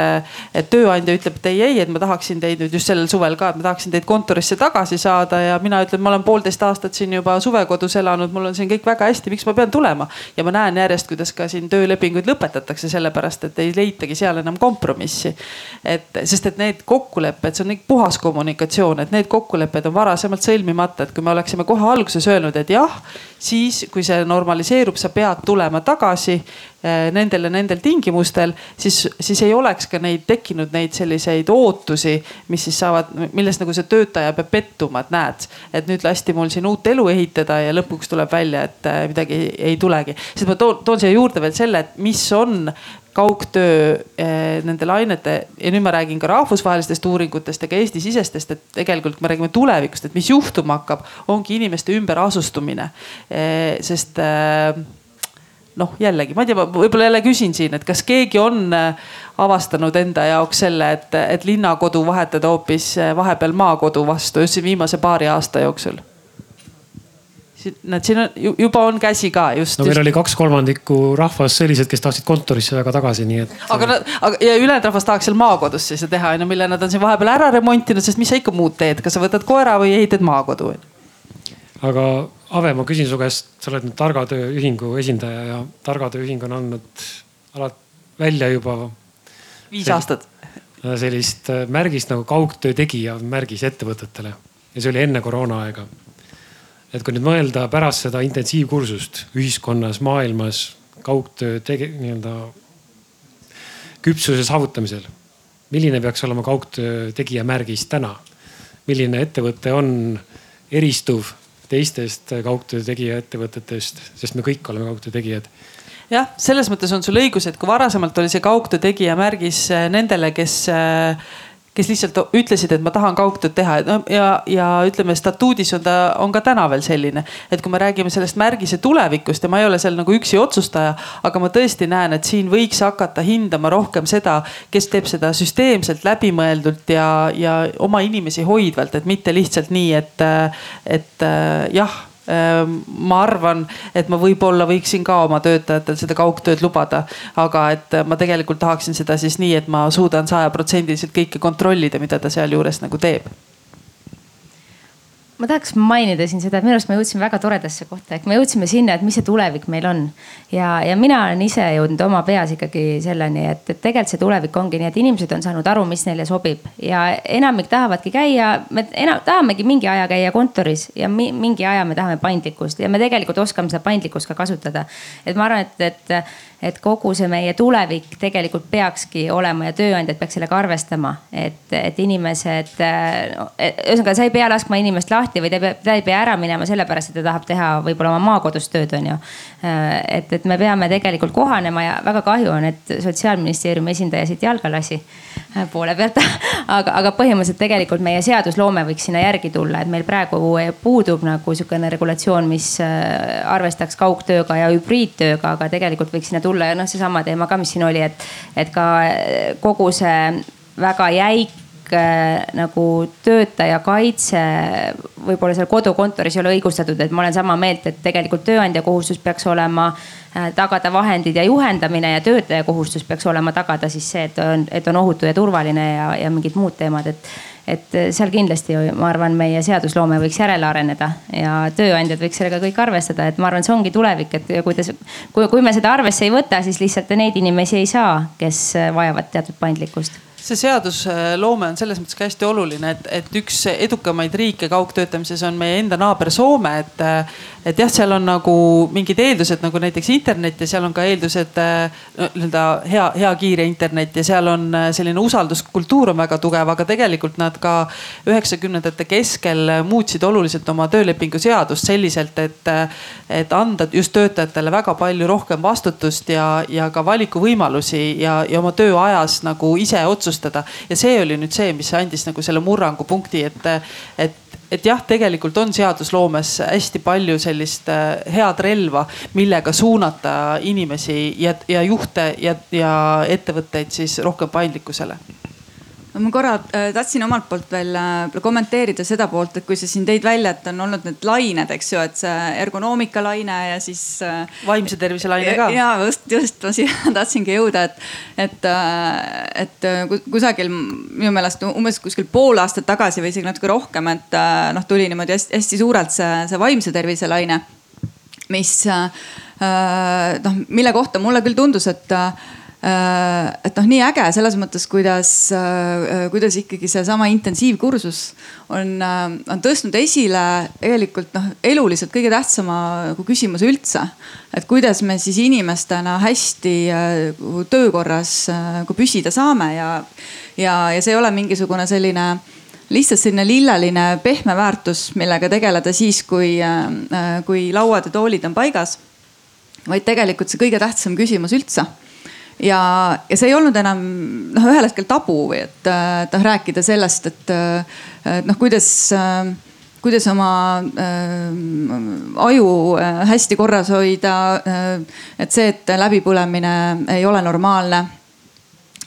et tööandja ütleb, et ei, ei, et ma tahaksin teid nüüd just sellel suvel ka, et ma tahaksin teid kontorisse tagasi saada ja mina ütlen, ma olen poolteist aastat siin juba suvekodus elanud, mul on siin kõik väga hästi, miks ma pean tulema. ja ma näen järjest, kuidas ka siin töölepinguid lõpetatakse, sellepärast et ei leitagi seal enam kompromissi. et sest, et need kokkulepped, see on nii puhas kommunikatsioon, et need kokkulepped on varasemalt sõlmimata, et kui me oleksime kohe alguses öelnud, et jah, siis kui see normaliseerub, sa pead tulema tagasi eh, nendel ja nendel tingimustel, siis, siis ei oleks ka neid tekkinud neid selliseid ootusi, mis siis saavad, milles nagu see töötaja peab pettuma, et näed, et nüüd lasti mul siin uut elu ehitada ja lõpuks tuleb välja, et eh, midagi ei, tulegi. siis ma toon, toon siia juurde veel selle, et mis on kaugtöö eh, nende lainete ja nüüd ma räägin ka rahvusvahelistest uuringutest ja ka Eesti-sisestest, et tegelikult me räägime tulevikust, et mis juhtuma hakkab, ongi inimeste ümberasustumine. sest noh, jällegi ma ei tea, ma võib-olla jälle küsin siin, et kas keegi on äh, avastanud enda jaoks selle, et, et linnakodu vahetada hoopis äh, vahepeal maakodu vastu just siin viimase paari aasta jooksul? näed, siin on juba on käsi ka just. no meil just. oli kaks kolmandikku rahvast sellised, kes tahtsid kontorisse väga tagasi, nii et. aga nad, aga ja ülejäänud rahvas tahaks seal maakodus siis teha, on ju, mille nad on siin vahepeal ära remontinud, sest mis sa ikka muud teed, kas sa võtad koera või ehitad maakodu? Aga Ave, ma küsin su käest, sa oled nüüd Targa Töö Ühingu esindaja ja Targa Töö Ühing on andnud alati välja juba. viis aastat. sellist äh, märgist nagu kaugtöö tegija märgis ettevõtetele ja see oli enne koroonaaega. et kui nüüd mõelda pärast seda intensiivkursust ühiskonnas, maailmas kaugtöö tege-, nii-öelda küpsuse saavutamisel. milline peaks olema kaugtöö tegija märgis täna? milline ettevõte on eristuv teistest kaugtöö tegija ettevõtetest, sest me kõik oleme kaugtöö tegijad. Jah, selles mõttes on sul õigus, et kui varasemalt oli see kaugtöö tegija märgis äh, nendele, kes äh, kes lihtsalt ütlesid, et ma tahan kaugtööd teha ja, ja ütleme, statuudis on ta, on ka täna veel selline. et kui me räägime sellest märgise tulevikust ja ma ei ole seal nagu üksi otsustaja, aga ma tõesti näen, et siin võiks hakata hindama rohkem seda, kes teeb seda süsteemselt, läbimõeldult ja, ja oma inimesi hoidvalt, et mitte lihtsalt nii, et, et jah ma arvan, et ma võib-olla võiksin ka oma töötajatel seda kaugtööd lubada, aga et ma tegelikult tahaksin seda siis nii, et ma suudan sajaprotsendiliselt kõike kontrollida, mida ta sealjuures nagu teeb ma tahaks mainida siin seda, et minu arust me jõudsime väga toredasse kohta, ehk me jõudsime sinna, et mis see tulevik meil on. ja, ja mina olen ise jõudnud oma peas ikkagi selleni, et, et tegelikult see tulevik ongi nii, et inimesed on saanud aru, mis neile sobib ja enamik tahavadki käia, me enam, tahamegi mingi aja käia kontoris ja mi, mingi aja me tahame paindlikkust ja me tegelikult oskame seda paindlikkust ka kasutada. et ma arvan, et, et et kogu see meie tulevik tegelikult peakski olema ja tööandjad peaks sellega arvestama, et, et inimesed no,, ühesõnaga sa ei pea laskma inimest lahti või ta ei pea, ta ei pea ära minema sellepärast, et ta tahab teha võib-olla oma maakodus tööd, on ju. et, et me peame tegelikult kohanema ja väga kahju on, et sotsiaalministeeriumi esindaja siit jalga lasi poole pealt (laughs) aga, aga põhimõtteliselt tegelikult meie seadusloome võiks sinna järgi tulla, et meil praegu puudub nagu sihukene regulatsioon, mis arvestaks kaugtööga ja hübriidtööga, aga tegelikult võiks sinna tulla ja noh, seesama teema ka, mis siin oli, et, et ka kogu see väga jäik Äh, nagu töötaja kaitse võib-olla seal kodukontoris ei ole õigustatud, et ma olen sama meelt, et tegelikult tööandja kohustus peaks olema äh, tagada vahendid ja juhendamine ja töötaja kohustus peaks olema tagada siis see, et on, et on ohutu ja turvaline ja, ja mingid muud teemad, et et seal kindlasti ma arvan, meie seadusloome võiks järele areneda ja tööandjad võiks sellega kõik arvestada, et ma arvan, see ongi tulevik, et kuidas, kui, kui me seda arvesse ei võta, siis lihtsalt neid inimesi ei saa, kes vajavad teatud paindlikkust see seadusloome on selles mõttes ka hästi oluline, et, et üks edukamaid riike kaugtöötamises on meie enda naaber Soome, et. Et jah, seal on nagu mingid eeldused nagu näiteks internet ja seal on ka eeldused nii-öelda hea, hea kiire internet ja seal on selline usalduskultuur on väga tugev, aga tegelikult nad ka üheksakümnendate keskel muutsid oluliselt oma töölepingu seadust selliselt, et, et anda just töötajatele väga palju rohkem vastutust ja, ja ka valikuvõimalusi ja, ja oma tööajas nagu ise otsustada. ja see oli nüüd see, mis andis nagu selle murrangupunkti, et, et et jah, tegelikult on seadusloomes hästi palju sellist äh, head relva, millega suunata inimesi ja, ja juhte ja, ja ettevõtteid siis rohkem paindlikkusele ma korra äh, tahtsin omalt poolt veel äh, kommenteerida seda poolt, et kui sa siin tõid välja, et on olnud need lained, eks ju, et see ergonoomika laine ja siis äh,. vaimse tervise laine ka. ja just, just ma siia (laughs) tahtsingi jõuda, et, et, et kusagil minu meelest umbes kuskil pool aastat tagasi või isegi natuke rohkem, et noh, tuli niimoodi hästi, hästi suurelt see, see vaimse tervise laine, mis noh, mille kohta mulle küll tundus, et et noh, nii äge selles mõttes, kuidas, äh, kuidas ikkagi seesama intensiivkursus on, äh, on tõstnud esile tegelikult noh, eluliselt kõige tähtsama nagu küsimuse üldse. et kuidas me siis inimestena hästi töökorras nagu püsida saame ja, ja, ja see ei ole mingisugune selline lihtsalt selline lilleline pehme väärtus, millega tegeleda siis, kui, kui lauad ja toolid on paigas. vaid tegelikult see kõige tähtsam küsimus üldse ja, ja see ei olnud enam noh, ühel hetkel tabu või et, et noh rääkida sellest, et, et noh, kuidas kuidas oma äh, aju äh, hästi korras hoida äh,. et see, et läbipõlemine ei ole normaalne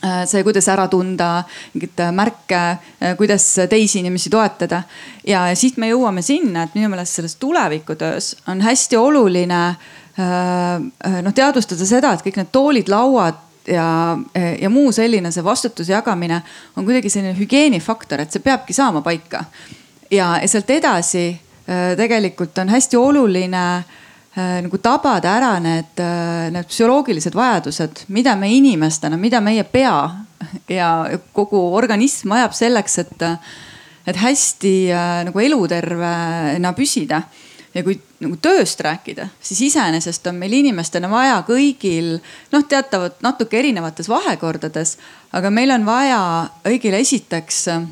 äh,. see, kuidas ära tunda mingeid märke äh,, kuidas teisi inimesi toetada. ja siit me jõuame sinna, et minu meelest selles tulevikutöös on hästi oluline Äh, äh, noh teadvustada seda, et kõik need toolid, lauad ja, ja muu selline, see vastutuse jagamine on kuidagi selline hügieenifaktor, et see peabki saama paika. ja, sealt edasi äh, tegelikult on hästi oluline nagu tabada ära need, need psühholoogilised vajadused, mida me inimestena, mida meie pea ja kogu organism vajab selleks, et, et hästi nagu elutervena püsida ja kui nagu tööst rääkida, siis iseenesest on meil inimestena vaja kõigil noh, teatavat natuke erinevates vahekordades, aga meil on vaja õigele esiteks äh,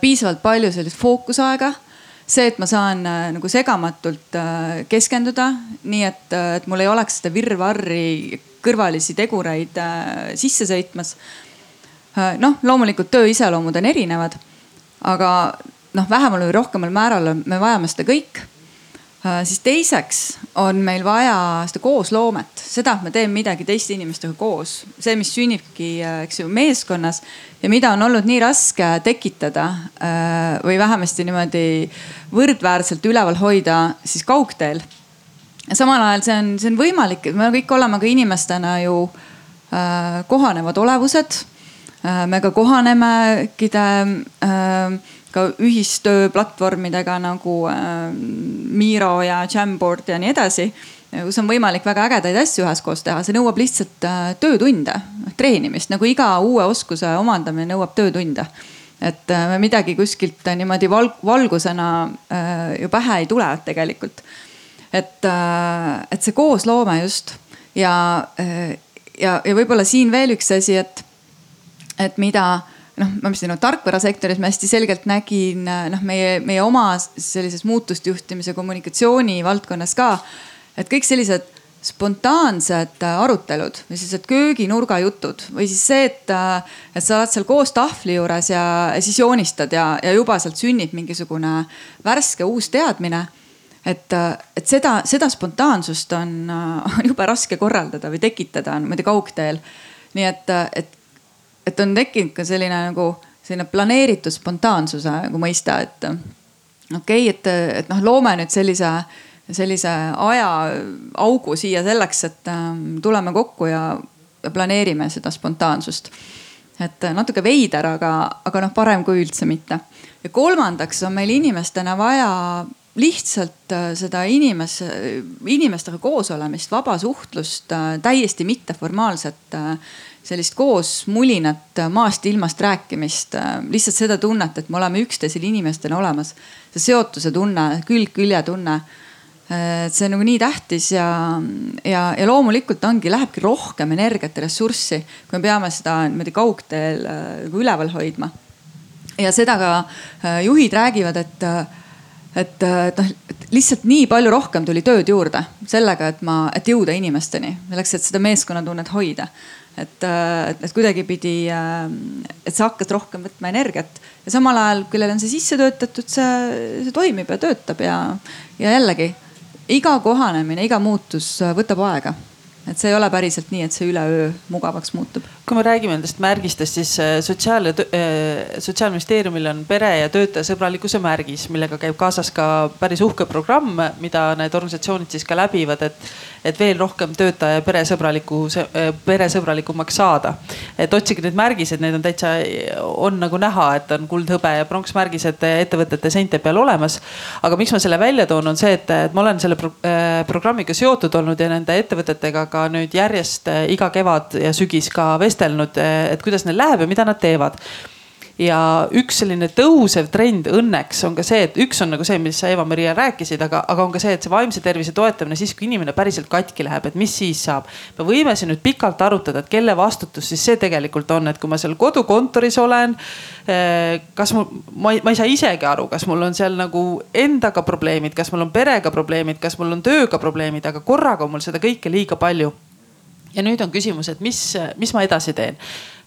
piisavalt palju sellist fookusaega see, et ma saan äh, nagu segamatult äh, keskenduda, nii et, et mul ei oleks seda virvarri kõrvalisi tegureid sisse sõitmas. noh, loomulikult töö iseloomud on erinevad, aga noh, vähemal või rohkemal määral me vajame seda kõik siis teiseks on meil vaja seda koosloomet, seda, et me teeme midagi teiste inimestega koos, see, mis sünnibki, äh, eks ju, meeskonnas ja mida on olnud nii raske tekitada äh, või vähemasti niimoodi võrdväärselt üleval hoida siis kaugteel. ja samal ajal see on, see on võimalik, et me kõik oleme ka inimestena ju kohanevad olevused. me ka kohanemegi ka ühistööplatvormidega nagu äh, Miro ja Jamboard ja nii edasi kus on võimalik väga ägedaid asju üheskoos teha, see nõuab lihtsalt äh, töötunde, treenimist, nagu iga uue oskuse omandamine nõuab töötunde. et äh, midagi kuskilt niimoodi valg, valgusena ju pähe ei tule tegelikult. et, et see koosloome just ja, ja, ja võib-olla siin veel üks asi, et, et mida noh, ma mõtlesin, no tarkvarasektoris ma hästi selgelt nägin noh, meie, meie oma sellises muutust juhtimise kommunikatsiooni valdkonnas ka. et kõik sellised spontaansed arutelud või sellised kööginurga jutud või siis see, et, et sa oled seal koos tahvli juures ja siis joonistad ja, ja juba sealt sünnib mingisugune värske uus teadmine. et, et seda, seda spontaansust on, on jube raske korraldada või tekitada niimoodi kaugteel. nii et, et, et on tekkinud ka selline nagu selline planeeritud spontaansuse nagu mõiste, et okei okay,, et, et noh, loome nüüd sellise sellise ajaaugu siia selleks, et ähm, tuleme kokku ja, ja planeerime seda spontaansust. et äh, natuke veider, aga, aga noh, parem kui üldse mitte. ja kolmandaks on meil inimestena vaja lihtsalt äh, seda inimes, inimestega koosolemist, vaba suhtlust, äh, täiesti mitteformaalset sellist koos mulinat, maast ilmast rääkimist, lihtsalt seda tunnet, et me oleme üksteisel inimestena olemas. see seotuse tunne, külg külje tunne et see on nagu nii tähtis ja, ja, ja loomulikult ongi, lähebki rohkem energiat ja ressurssi, kui me peame seda niimoodi kaugteel äh, nagu üleval hoidma. ja seda ka äh, juhid räägivad, et, et, et noh, lihtsalt nii palju rohkem tuli tööd juurde sellega, et ma, et jõuda inimesteni, selleks, et seda meeskonnatunnet hoida et, et, et kuidagipidi, et sa hakkad rohkem võtma energiat ja samal ajal, kellel on see sisse töötatud, see, see toimib ja töötab ja, ja jällegi iga kohanemine, iga muutus äh, võtab aega et see ei ole päriselt nii, et see üleöö mugavaks muutub. Kui me räägime nendest märgistest, siis äh, sotsiaal ja äh, sotsiaalministeeriumil on pere ja töötajasõbralikkuse märgis, millega käib kaasas ka päris uhke programm, mida need organisatsioonid siis ka läbivad, et, et veel rohkem töötaja ja peresõbraliku, peresõbralikumaks saada. et otsige neid märgiseid, need on täitsa, on nagu näha, et on kuld, hõbe ja pronksmärgised ettevõtete seinte peal olemas. aga miks ma selle välja toon, on see, et, et ma olen selle pro, programmiga seotud olnud ja nende ettevõtetega ka nüüd järjest iga kevad ja sügis ka vestelnud, eh, et kuidas neil läheb ja mida nad teevad ja üks selline tõusev trend õnneks on ka see, et üks on nagu see, mis sa Eva-Maria rääkisid, aga, aga on ka see, et see vaimse tervise toetamine siis, kui inimene päriselt katki läheb, et mis siis saab. me võime siin nüüd pikalt arutada, et kelle vastutus siis see tegelikult on, et kui ma seal kodukontoris olen. Eh, kas mul, ma ei, ma ei saa isegi aru, kas mul on seal nagu endaga probleemid, kas mul on perega probleemid, kas mul on tööga probleemid, aga korraga on mul seda kõike liiga palju ja nüüd on küsimus, et mis, mis ma edasi teen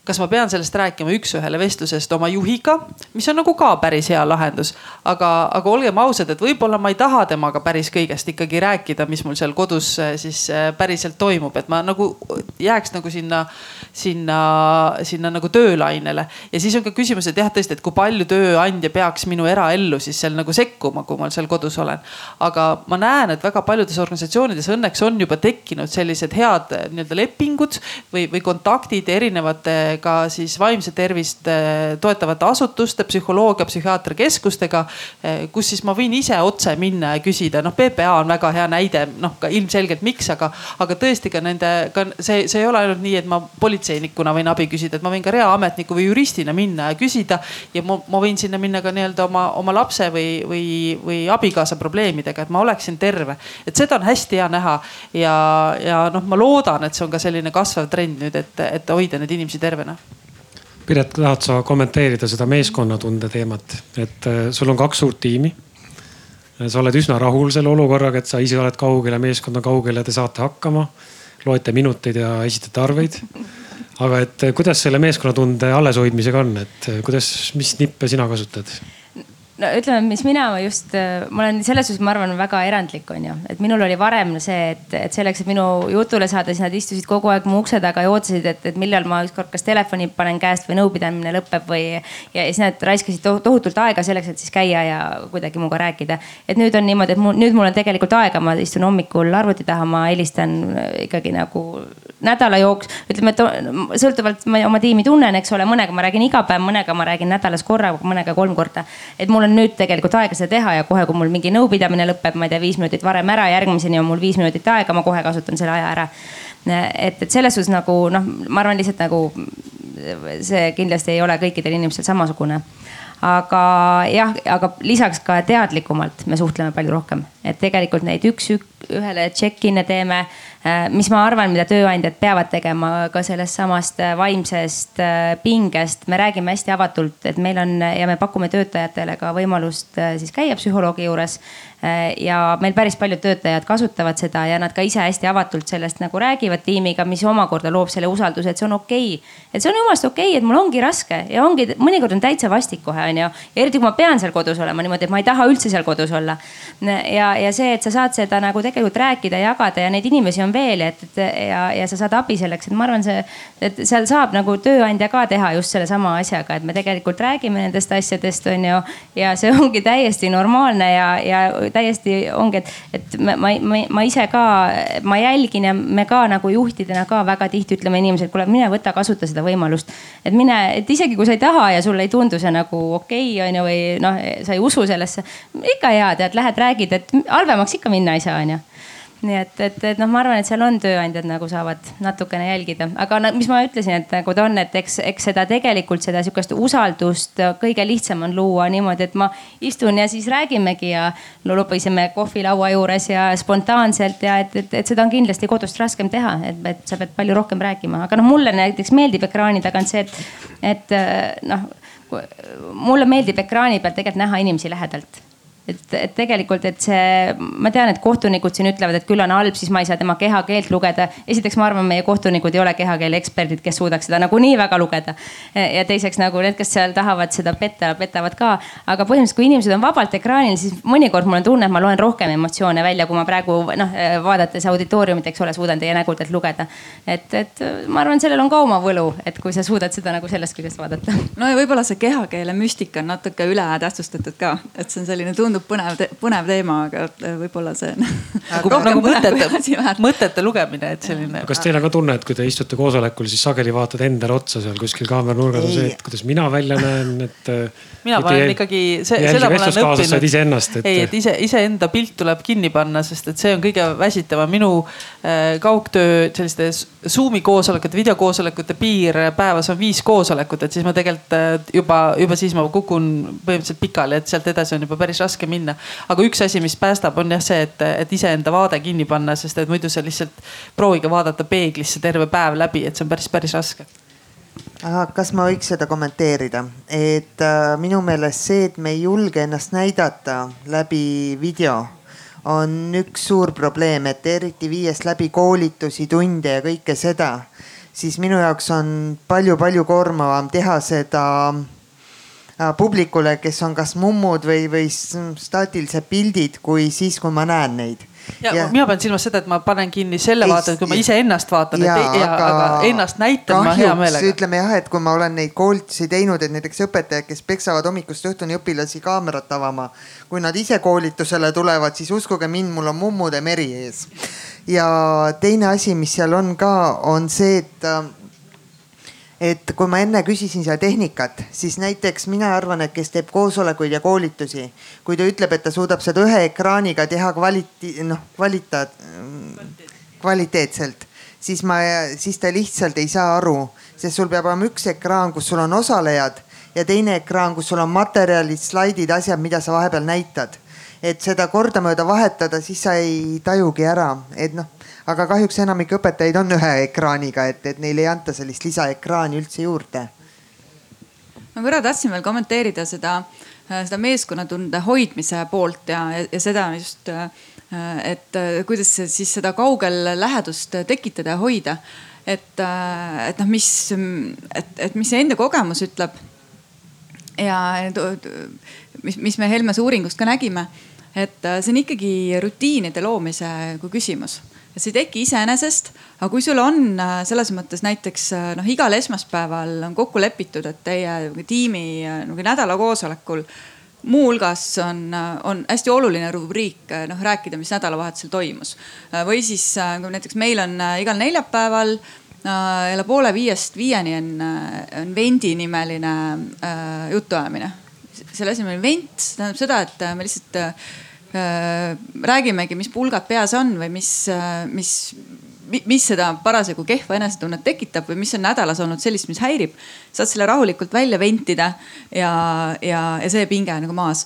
kas ma pean sellest rääkima üks-ühele vestlusest oma juhiga, mis on nagu ka päris hea lahendus. aga, aga olgem ausad, et võib-olla ma ei taha temaga päris kõigest ikkagi rääkida, mis mul seal kodus äh, siis äh, päriselt toimub, et ma nagu jääks nagu sinna, sinna, sinna nagu töölainele. ja siis on ka küsimus, et jah, tõesti, et kui palju tööandja peaks minu eraellu siis seal nagu sekkuma, kui ma seal kodus olen. aga ma näen, et väga paljudes organisatsioonides õnneks on juba tekkinud sellised head äh, nii-öelda lepingud või, või kontaktid erinevate ka siis vaimset tervist eh, toetavate asutuste, psühholoogia, psühhiaatriakeskustega, eh, kus siis ma võin ise otse minna ja küsida, noh, PPA on väga hea näide, noh ka ilmselgelt miks, aga, aga tõesti ka nende, ka see, see ei ole ainult nii, et ma politseinikuna võin abi küsida, et ma võin ka reaametniku või juristina minna ja küsida. ja ma, ma võin sinna minna ka nii-öelda oma, oma lapse või, või, või abikaasa probleemidega, et ma oleksin terve. et seda on hästi hea näha ja, ja noh, ma loodan, et see on ka selline kasvav trend nüüd, et, et hoida neid inimesi tervena tervena. Piret, tahad sa kommenteerida seda meeskonnatunde teemat, et äh, sul on kaks suurt tiimi. sa oled üsna rahul selle olukorraga, et sa ise oled kaugel ja meeskond on kaugel ja te saate hakkama. loete minuteid ja esitate arveid. aga et äh, kuidas selle meeskonnatunde alleshoidmisega on, et äh, kuidas, mis nippe sina kasutad? No ütleme, mis mina just, ma olen selles suhtes, ma arvan, väga erandlik on ju, et minul oli varem see, et, et selleks, et minu jutule saada, siis nad istusid kogu aeg mu ukse taga ja ootasid, et, et millal ma ükskord kas telefoni panen käest või nõupidamine lõpeb või. ja siis nad raiskasid tohutult aega selleks, et siis käia ja kuidagi minuga rääkida. et nüüd on niimoodi, et mul, nüüd mul on tegelikult aega, ma istun hommikul arvuti taha, ma helistan ikkagi nagu nädala jooks, ütleme, et sõltuvalt ma oma tiimi tunnen, eks ole, mõnega ma räägin iga päev, mõnega ma räägin nädalas korra, mõnega kolm korda. et mul on nüüd tegelikult aega seda teha ja kohe, kui mul mingi nõupidamine lõpeb, ma ei tea, viis minutit varem ära, järgmiseni on mul viis minutit aega, ma kohe kasutan selle aja ära. et, et selles suhtes nagu noh, ma arvan lihtsalt nagu see kindlasti ei ole kõikidel inimestel samasugune aga jah, aga lisaks ka teadlikumalt me suhtleme palju rohkem, et tegelikult neid üks, ühele check-in'e teeme Äh, mis ma arvan, mida tööandjad peavad tegema ka sellest samast äh, vaimsest äh, pingest. me räägime hästi avatult, et meil on ja me pakume töötajatele ka võimalust siis käia psühholoogi juures. ja meil päris paljud töötajad kasutavad seda ja nad ka ise hästi avatult sellest nagu räägivad tiimiga, mis omakorda loob selle usalduse, et see on okei okay.. et see on jumalast okei okay,, et mul ongi raske ja ongi, mõnikord on täitsa vastik kohe onju. eriti kui ma pean seal kodus olema niimoodi, et ma ei taha üldse seal kodus olla. ja, ja see, et sa saad seda nagu tegelikult rääkida, jagada ja neid inimesi on veel, et, et ja, ja sa saad abi selleks, et ma arvan, see, et seal saab nagu tööandja ka teha just sellesama asjaga, et me tegelikult räägime nendest asjadest, on ju. ja see ongi täiesti normaalne ja, ja täiesti ongi, et, et ma, ma, ma ise ka, ma jälgin ja me ka nagu juhtidena ka väga tihti ütleme inimesele, kuule mine võta, kasuta seda võimalust. et mine, et isegi kui sa ei taha ja sulle ei tundu see nagu okei okay, on ju, või noh, sa ei usu sellesse. ikka hea, tead, lähed räägid, et halvemaks ikka minna ei saa, on ju nii et, et, et noh, ma arvan, et seal on tööandjad nagu saavad natukene jälgida, aga no, mis ma ütlesin, et nagu ta on, et eks, eks seda tegelikult seda sihukest usaldust kõige lihtsam on luua niimoodi, et ma istun ja siis räägimegi ja lobiseme kohvilaua juures ja spontaanselt ja et, et, et seda on kindlasti kodust raskem teha, et, et sa pead palju rohkem rääkima, aga noh, mulle näiteks meeldib ekraani tagant see, et, et noh mulle meeldib ekraani peal tegelikult näha inimesi lähedalt et, et tegelikult, et see, ma tean, et kohtunikud siin ütlevad, et küll on halb, siis ma ei saa tema kehakeelt lugeda. esiteks, ma arvan, meie kohtunikud ei ole kehakeele eksperdid, kes suudaks seda nagunii väga lugeda. ja teiseks nagu need, kes seal tahavad seda petta, petavad ka. aga põhimõtteliselt, kui inimesed on vabalt ekraanil, siis mõnikord mul on tunne, et ma loen rohkem emotsioone välja, kui ma praegu noh, vaadates auditooriumit, eks ole, suudan teie nägudelt lugeda. et, et ma arvan, sellel on ka oma võlu, et kui sa suudad seda nagu sellest küljest vaadata. no ja võib-olla see kehakeele müstika on natuke ületähtsustatud ka, et see on selline tundub tundub põnev põnev teema, aga äh, võib-olla see on. nagu, mõtete, mõtete lugemine, et selline. kas teil on ka tunne, et kui te istute koosolekul, siis sageli vaatad endale otsa seal kuskil kaamera nurgas on see, et kuidas mina välja näen, et. Äh, mina panen ikkagi, seda ma olen õppinud. iseennast, et. ei, et ise, iseenda pilt tuleb kinni panna, sest et see on kõige väsitavam. minu äh, kaugtöö selliste Zoom'i koosolekute, videokoosolekute piir päevas on viis koosolekut, et siis ma tegelikult äh, juba, juba siis ma kukun põhimõtteliselt pikali, et sealt edasi on juba päris raske minna. aga üks asi, mis päästab, on jah see, et, et iseenda vaade kinni panna, sest et muidu sa lihtsalt proovige vaadata peeglisse terve päev läbi, et see on päris, päris raske kas ma võiks seda kommenteerida, et äh, minu meelest see, et me ei julge ennast näidata läbi video on üks suur probleem, et eriti viies läbi koolitusi, tunde ja kõike seda, siis minu jaoks on palju-palju koormavam teha seda publikule, kes on kas mummud või, või staatilised pildid, kui siis, kui ma näen neid ja, ja mina pean silmas seda, et ma panen kinni selle vaate, et kui ma iseennast vaatan, et ja, ja, aga, aga ennast näitan kahjuks, ma hea meelega. ütleme jah, et kui ma olen neid koolitusi teinud, et näiteks õpetajad, kes peksavad hommikust õhtuni õpilasi kaamerat avama. kui nad ise koolitusele tulevad, siis uskuge mind, mul on mummude meri ees. ja teine asi, mis seal on ka, on see, et et kui ma enne küsisin seda tehnikat, siis näiteks mina arvan, et kes teeb koosolekuid ja koolitusi, kui ta ütleb, et ta suudab seda ühe ekraaniga teha kvaliti-, noh kvalita-, kvaliteetselt, siis ma, siis ta lihtsalt ei saa aru, sest sul peab olema üks ekraan, kus sul on osalejad ja teine ekraan, kus sul on materjalid, slaidid, asjad, mida sa vahepeal näitad. et seda kordamööda vahetada, siis sa ei tajugi ära, et noh aga kahjuks enamik õpetajaid on ühe ekraaniga, et, et neile ei anta sellist lisaekraani üldse juurde. ma korra tahtsin veel kommenteerida seda, seda meeskonnatunde hoidmise poolt ja, ja, ja seda just, et kuidas siis seda kaugel lähedust tekitada ja hoida. et, et noh, mis, et, et mis see enda kogemus ütleb ja mis, mis me Helmese uuringust ka nägime, et see on ikkagi rutiinide loomise kui küsimus ja see ei teki iseenesest. aga kui sul on äh, selles mõttes näiteks äh, noh, igal esmaspäeval on kokku lepitud, et teie tiimi äh, nagu nädala koosolekul muuhulgas on, on hästi oluline rubriik noh rääkida, mis nädalavahetusel toimus. või siis näiteks meil on igal neljapäeval jälle poole viiest viieni on, on Vendi nimeline jutuajamine. selle asemel vent tähendab seda, et me lihtsalt räägimegi, mis pulgad peas on või mis, äh, mis, mis seda parasjagu kehva enesetunnet tekitab või mis on nädalas olnud sellist, mis häirib. saad selle rahulikult välja ventida ja, ja, ja see pinge on nagu maas.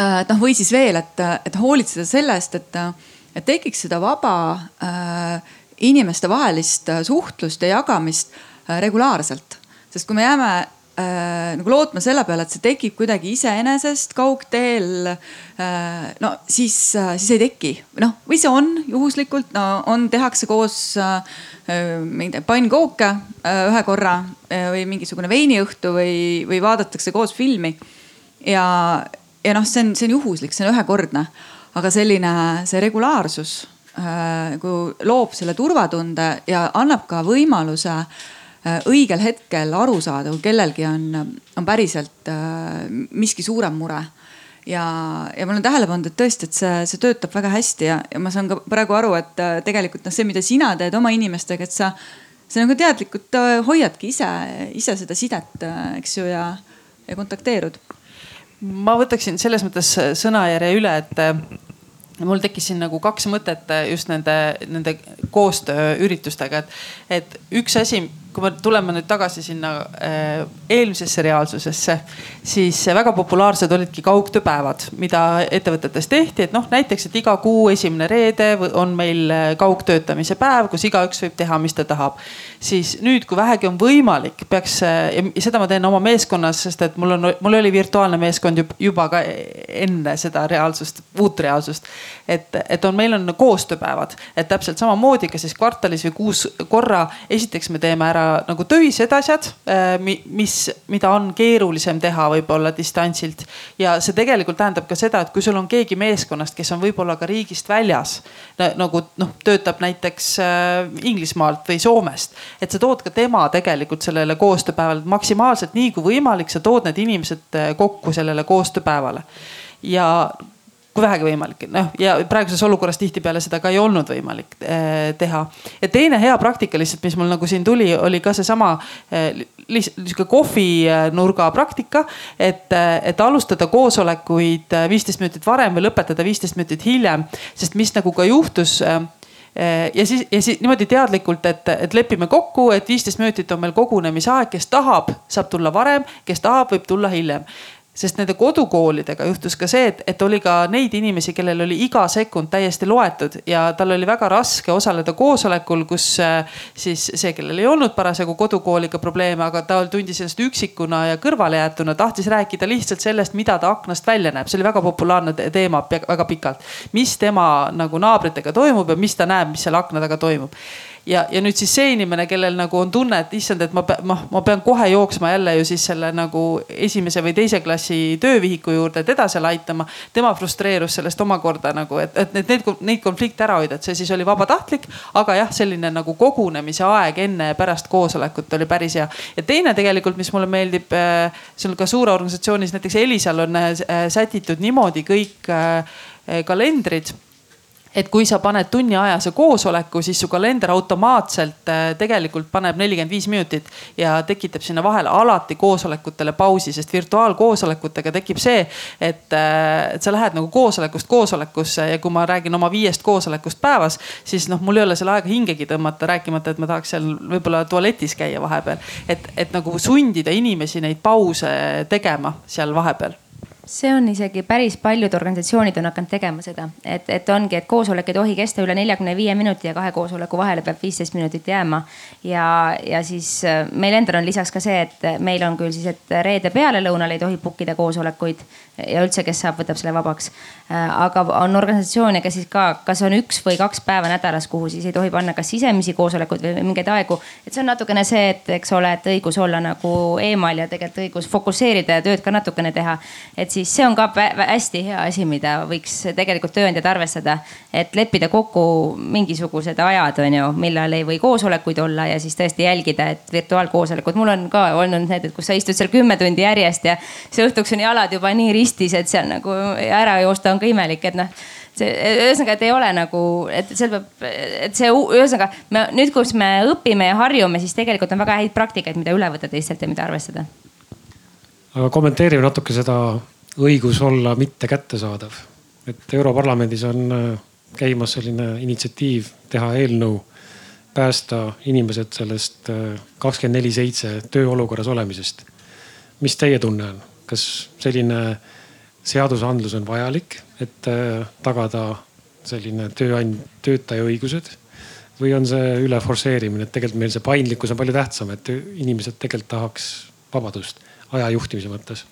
Äh, et noh, või siis veel, et, et hoolitseda selle eest, et, et tekiks seda vaba äh, inimestevahelist suhtlust ja jagamist äh, regulaarselt. sest kui me jääme äh, nagu lootma selle peale, et see tekib kuidagi iseenesest kaugteel äh,. no siis äh,, siis ei teki, noh või see on juhuslikult, no on, tehakse koos äh, mingeid pannkooke äh, ühe korra äh, või mingisugune veiniõhtu või, või vaadatakse koos filmi. ja, ja noh, see on, see on juhuslik, see on ühekordne, aga selline see regulaarsus kui loob selle turvatunde ja annab ka võimaluse Äh, õigel hetkel aru saada, kui kellelgi on, on päriselt äh, miski suurem mure ja, ja ma olen tähele pannud, et tõesti, et see, see töötab väga hästi ja, ja ma saan ka praegu aru, et äh, tegelikult noh, see, mida sina teed oma inimestega, et sa, sa nagu teadlikult hoiadki ise, ise seda sidet, eks ju, ja, ja kontakteerud. ma võtaksin selles mõttes sõnajärje üle, et mul tekkis siin nagu kaks mõtet just nende, nende koostööüritustega, et, et üks asi kui me tuleme nüüd tagasi sinna äh, eelmisesse reaalsusesse, siis väga populaarsed olidki kaugtööpäevad, mida ettevõtetes tehti, et noh, näiteks, et iga kuu esimene reede on meil äh, kaugtöötamise päev, kus igaüks võib teha, mis ta tahab. siis nüüd, kui vähegi on võimalik, peaks ja seda ma teen oma meeskonnas, sest et mul on, mul oli virtuaalne meeskond juba ka enne seda reaalsust, uut reaalsust. et, et on, meil on koostööpäevad, et täpselt samamoodi ka siis kvartalis või kuus korra, esiteks me teeme ära nagu töised asjad, äh, mis, mida on keerulisem teha võib-olla distantsilt. ja see tegelikult tähendab ka seda, et kui sul on keegi meeskonnast, kes on võib-olla ka riigist väljas nagu noh, töötab näiteks äh, Inglismaalt või Soomest, et sa tood ka tema tegelikult sellele koostööpäevale maksimaalselt nii kui võimalik, sa tood need inimesed äh, kokku sellele koostööpäevale ja kui vähegi võimalik, noh ja praeguses olukorras tihtipeale seda ka ei olnud võimalik eh, teha. ja teine hea praktika lihtsalt, mis mul nagu siin tuli, oli ka seesama eh, lihtsalt niisugune kohvinurga praktika. et, eh, et alustada koosolekuid viisteist minutit varem või lõpetada viisteist minutit hiljem, sest mis nagu ka juhtus ja siis, ja siis niimoodi teadlikult, et, et lepime kokku, et viisteist minutit on meil kogunemisaeg, kes tahab, saab tulla varem, kes tahab, võib tulla hiljem sest nende kodukoolidega juhtus ka see, et, et oli ka neid inimesi, kellel oli iga sekund täiesti loetud ja tal oli väga raske osaleda koosolekul, kus äh, siis see, kellel ei olnud parasjagu kodukooliga probleeme, aga ta tundis ennast üksikuna ja kõrvalejäetuna, tahtis rääkida lihtsalt sellest, mida ta aknast välja näeb, see oli väga populaarne teema väga pikalt. mis tema nagu naabritega toimub ja mis ta näeb, mis seal akna taga toimub ja, ja nüüd siis see inimene, kellel nagu on tunne, et issand, et ma, ma, ma pean kohe jooksma jälle ju siis selle nagu esimese või teise klassi töövihiku juurde teda seal aitama. tema frustreerus sellest omakorda nagu, et, et need, need, neid konflikte ära hoida, et see siis oli vabatahtlik. aga jah, selline nagu kogunemise aeg enne ja pärast koosolekut oli päris hea. ja teine tegelikult, mis mulle meeldib, äh, see on ka suure organisatsioonis, näiteks Elisal on äh, sätitud niimoodi kõik äh, kalendrid et kui sa paned tunniajase koosoleku, siis su kalender automaatselt äh, tegelikult paneb nelikümmend viis minutit ja tekitab sinna vahele alati koosolekutele pausi, sest virtuaalkoosolekutega tekib see, et, äh, et sa lähed nagu koosolekust koosolekusse ja kui ma räägin oma viiest koosolekust päevas, siis noh, mul ei ole selle aega hingegi tõmmata, rääkimata, et ma tahaks seal võib-olla tualetis käia vahepeal. et, et nagu sundida inimesi neid pause tegema seal vahepeal see on isegi päris paljud organisatsioonid on hakanud tegema seda, et, et ongi, et koosolek ei tohi kesta üle neljakümne viie minuti ja kahe koosoleku vahele peab viisteist minutit jääma. ja, ja siis äh, meil endal on lisaks ka see, et meil on küll siis, et reede pealelõunal ei tohi book ida koosolekuid ja üldse, kes saab, võtab selle vabaks. Äh, aga on organisatsioone, kes siis ka, kas on üks või kaks päeva nädalas, kuhu siis ei tohi panna kas sisemisi koosolekuid või mingeid aegu. et see on natukene see, et eks ole, et õigus olla nagu eemal ja tegelikult õigus fokusseerida ja tööd ka natukene teha. et siis see on ka hästi hea asi, mida võiks tegelikult tööandjad arvestada. et leppida kokku mingisugused ajad, on ju, millal ei või koosolekuid olla ja siis tõesti jälgida, et virtuaalkoosolekud, mul on ka olnud need, et kus sa istud seal kümme tundi järjest ja siis õhtuks on jalad juba nii ristis, et seal nagu ära joosta on ka imelik, et noh see ühesõnaga, et ei ole nagu, et seal peab, et see ühesõnaga me nüüd, kus me õpime ja harjume, siis tegelikult on väga häid praktikaid, mida üle võtta teistelt ja mida arvestada. aga kommenteerime natuke seda õigus olla mitte kättesaadav. et Europarlamendis on äh, käimas selline initsiatiiv teha eelnõu, päästa inimesed sellest kakskümmend neli seitse tööolukorras olemisest. mis teie tunne on, kas selline seadusandlus on vajalik, et tagada selline tööand-, töötaja õigused või on see üle forsseerimine, et tegelikult meil see paindlikkus on palju tähtsam, et inimesed tegelikult tahaks vabadust aja juhtimise mõttes?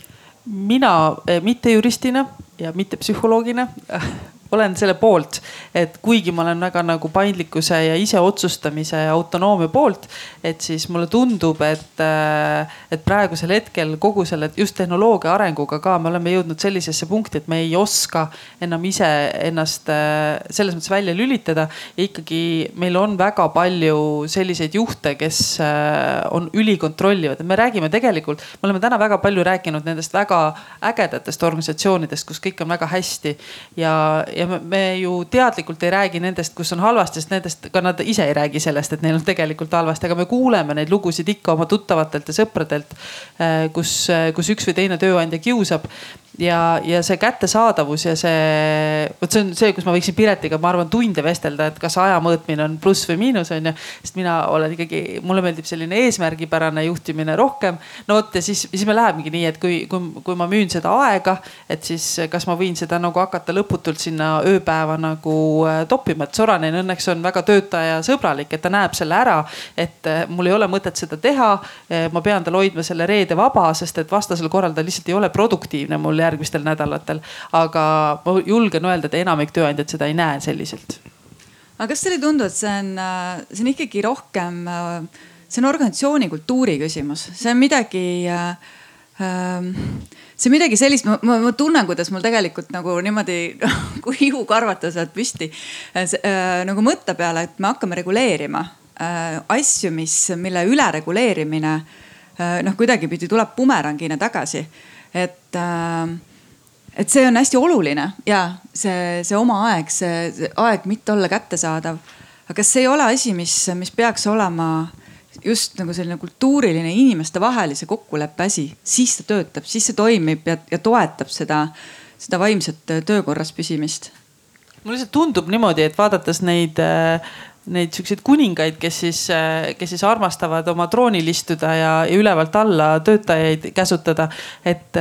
mina eh, mitte juristina ja mitte psühholoogina (laughs) olen selle poolt, et kuigi ma olen väga nagu paindlikkuse ja iseotsustamise ja autonoomia poolt, et siis mulle tundub, et, äh, et praegusel hetkel kogu selle just tehnoloogia arenguga ka me oleme jõudnud sellisesse punkti, et me ei oska enam ise ennast äh, selles mõttes välja lülitada. ja ikkagi meil on väga palju selliseid juhte, kes äh, on ülikontrollivad, me räägime tegelikult, me oleme täna väga palju rääkinud nendest väga ägedatest organisatsioonidest, kus kõik on väga hästi ja, ja me, ju teadlikult ei räägi nendest, kus on halvasti, sest nendest ka nad ise ei räägi sellest, et neil on tegelikult halvasti, aga me kuuleme neid lugusid ikka oma tuttavatelt ja sõpradelt, äh, kus, kus üks või teine tööandja kiusab ja, ja see kättesaadavus ja see, vot see on see, kus ma võiksin Piretiga, ma arvan, tunde vestelda, et kas aja mõõtmine on pluss või miinus on ju. sest mina olen ikkagi, mulle meeldib selline eesmärgipärane juhtimine rohkem. no vot ja siis, siis me lähemegi nii, et kui, kui, kui ma müün seda aega, et siis kas ma võin seda nagu hakata lõputult sinna ööpäeva nagu äh, toppima, et Soranen õnneks on väga töötajasõbralik, et ta näeb selle ära, et äh, mul ei ole mõtet seda teha. Äh, ma pean tal hoidma selle reede vaba, sest et vastasel korral ta lihtsalt ei ole produktiivne mul järgmistel nädalatel. aga ma julgen öelda, et enamik tööandjaid seda ei näe selliselt. aga kas teile ei tundu, et see on, äh, see on ikkagi rohkem, äh, see on organisatsiooni kultuuri küsimus, see on midagi äh, ähm, see midagi sellist, ma, ma, ma tunnen, kuidas mul tegelikult nagu niimoodi (laughs) kui ihu karvata sealt püsti äh, nagu mõtte peale, et me hakkame reguleerima äh, asju, mis, mille ülereguleerimine äh, noh, kuidagipidi tuleb bumerangina tagasi et äh, et see on hästi oluline ja see, see oma aeg, see, see aeg mitte olla kättesaadav. aga kas see ei ole asi, mis, mis peaks olema just nagu selline kultuuriline inimestevahelise kokkuleppe asi, siis ta töötab, siis see toimib ja, ja toetab seda, seda vaimset töökorras püsimist. mulle lihtsalt tundub niimoodi, et vaadates neid äh, neid siukseid kuningaid, kes siis, kes siis armastavad oma troonil istuda ja, ja ülevalt alla töötajaid käsutada. et,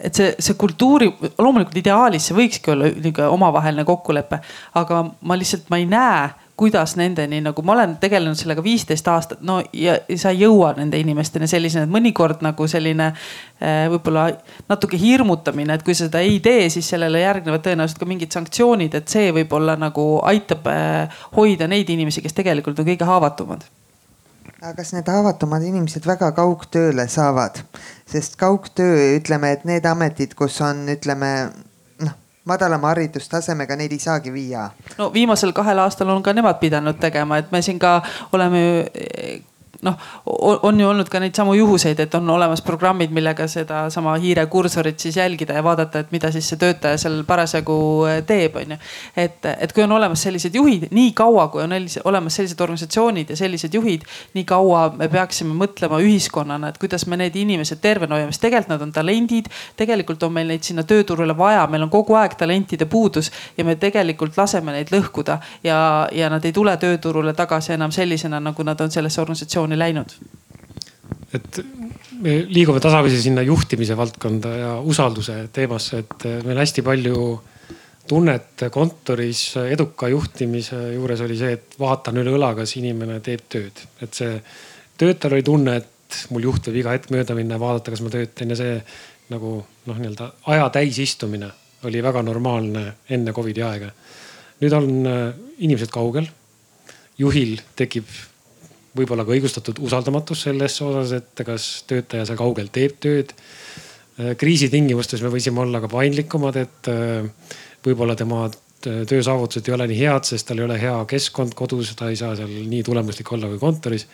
et see, see kultuuri, loomulikult ideaalis see võikski olla niisugune omavaheline kokkulepe, aga ma lihtsalt, ma ei näe kuidas nendeni nagu ma olen tegelenud sellega viisteist aastat, no ja, sa ei jõua nende inimesteni sellisena, et mõnikord nagu selline äh, võib-olla natuke hirmutamine, et kui sa seda ei tee, siis sellele järgnevad tõenäoliselt ka mingid sanktsioonid, et see võib-olla nagu aitab äh, hoida neid inimesi, kes tegelikult on kõige haavatavamad aga kas need haavatumad inimesed väga kaugtööle saavad, sest kaugtöö, ütleme, et need ametid, kus on, ütleme madalama haridustasemega neid ei saagi viia. no viimasel kahel aastal on ka nemad pidanud tegema, et me siin ka oleme noh, on ju olnud ka neid samu juhuseid, et on olemas programmid, millega sedasama hiirekursorit siis jälgida ja vaadata, et mida siis see töötaja seal parasjagu eh, teeb, on ju. et, et kui on olemas sellised juhid, nii kaua kui on olemas sellised organisatsioonid ja sellised juhid, nii kaua me peaksime mõtlema ühiskonnana, et kuidas me need inimesed tervena hoiame, sest tegelikult nad on talendid. tegelikult on meil neid sinna tööturule vaja, meil on kogu aeg talentide puudus ja me tegelikult laseme neid lõhkuda ja, ja nad ei tule tööturule tagasi enam sellisena, nagu nad on sellesse organisatsiooni organisatsiooni läinud? et me liigume tasapisi sinna juhtimise valdkonda ja usalduse teemasse, et meil hästi palju tunnet kontoris eduka juhtimise juures oli see, et vaatan üle õla, kas inimene teeb tööd. et see töötajal oli tunne, et mul juht võib iga hetk mööda minna ja vaadata, kas ma töötan ja see nagu noh, nii-öelda aja täisistumine oli väga normaalne enne Covidi aega. nüüd on inimesed kaugel. juhil tekib võib-olla ka õigustatud usaldamatus selles osas, et kas töötaja seal kaugel teeb tööd. Äh, kriisi tingimustes me võisime olla ka paindlikumad, et äh, võib-olla tema töösaavutused ei ole nii head, sest tal ei ole hea keskkond kodus, ta ei saa seal nii tulemuslik olla kui kontoris.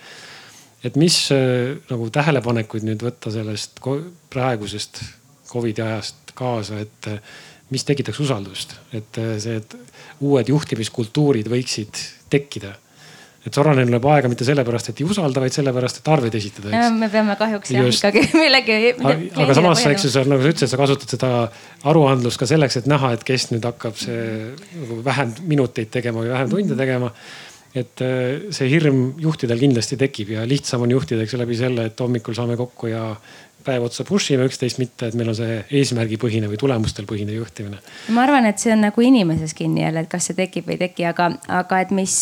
et mis äh, nagu tähelepanekuid nüüd võtta sellest praegusest Covidi ajast kaasa, et mis tekitaks usaldust, et see, et uued juhtimiskultuurid võiksid tekkida et Sorainen lööb aega mitte sellepärast, et ei usalda, vaid sellepärast, et arveid esitada, me peame kahjuks jah ikkagi (laughs) millegi. aga samas, eks ju, sa nagu sa ütlesid, sa kasutad seda aruandlust ka selleks, et näha, et kes nüüd hakkab see nagu vähem minuteid tegema või vähem tunde tegema. Et äh, see hirm juhtidel kindlasti tekib ja lihtsam on juhtida, eks ju, läbi selle, et hommikul saame kokku ja päev otsa push ime üksteist, mitte et meil on see eesmärgipõhine või tulemustel põhine juhtimine. ma arvan, et see on nagu inimeses kinni jälle, et kas see tekib või ei teki, aga, aga et mis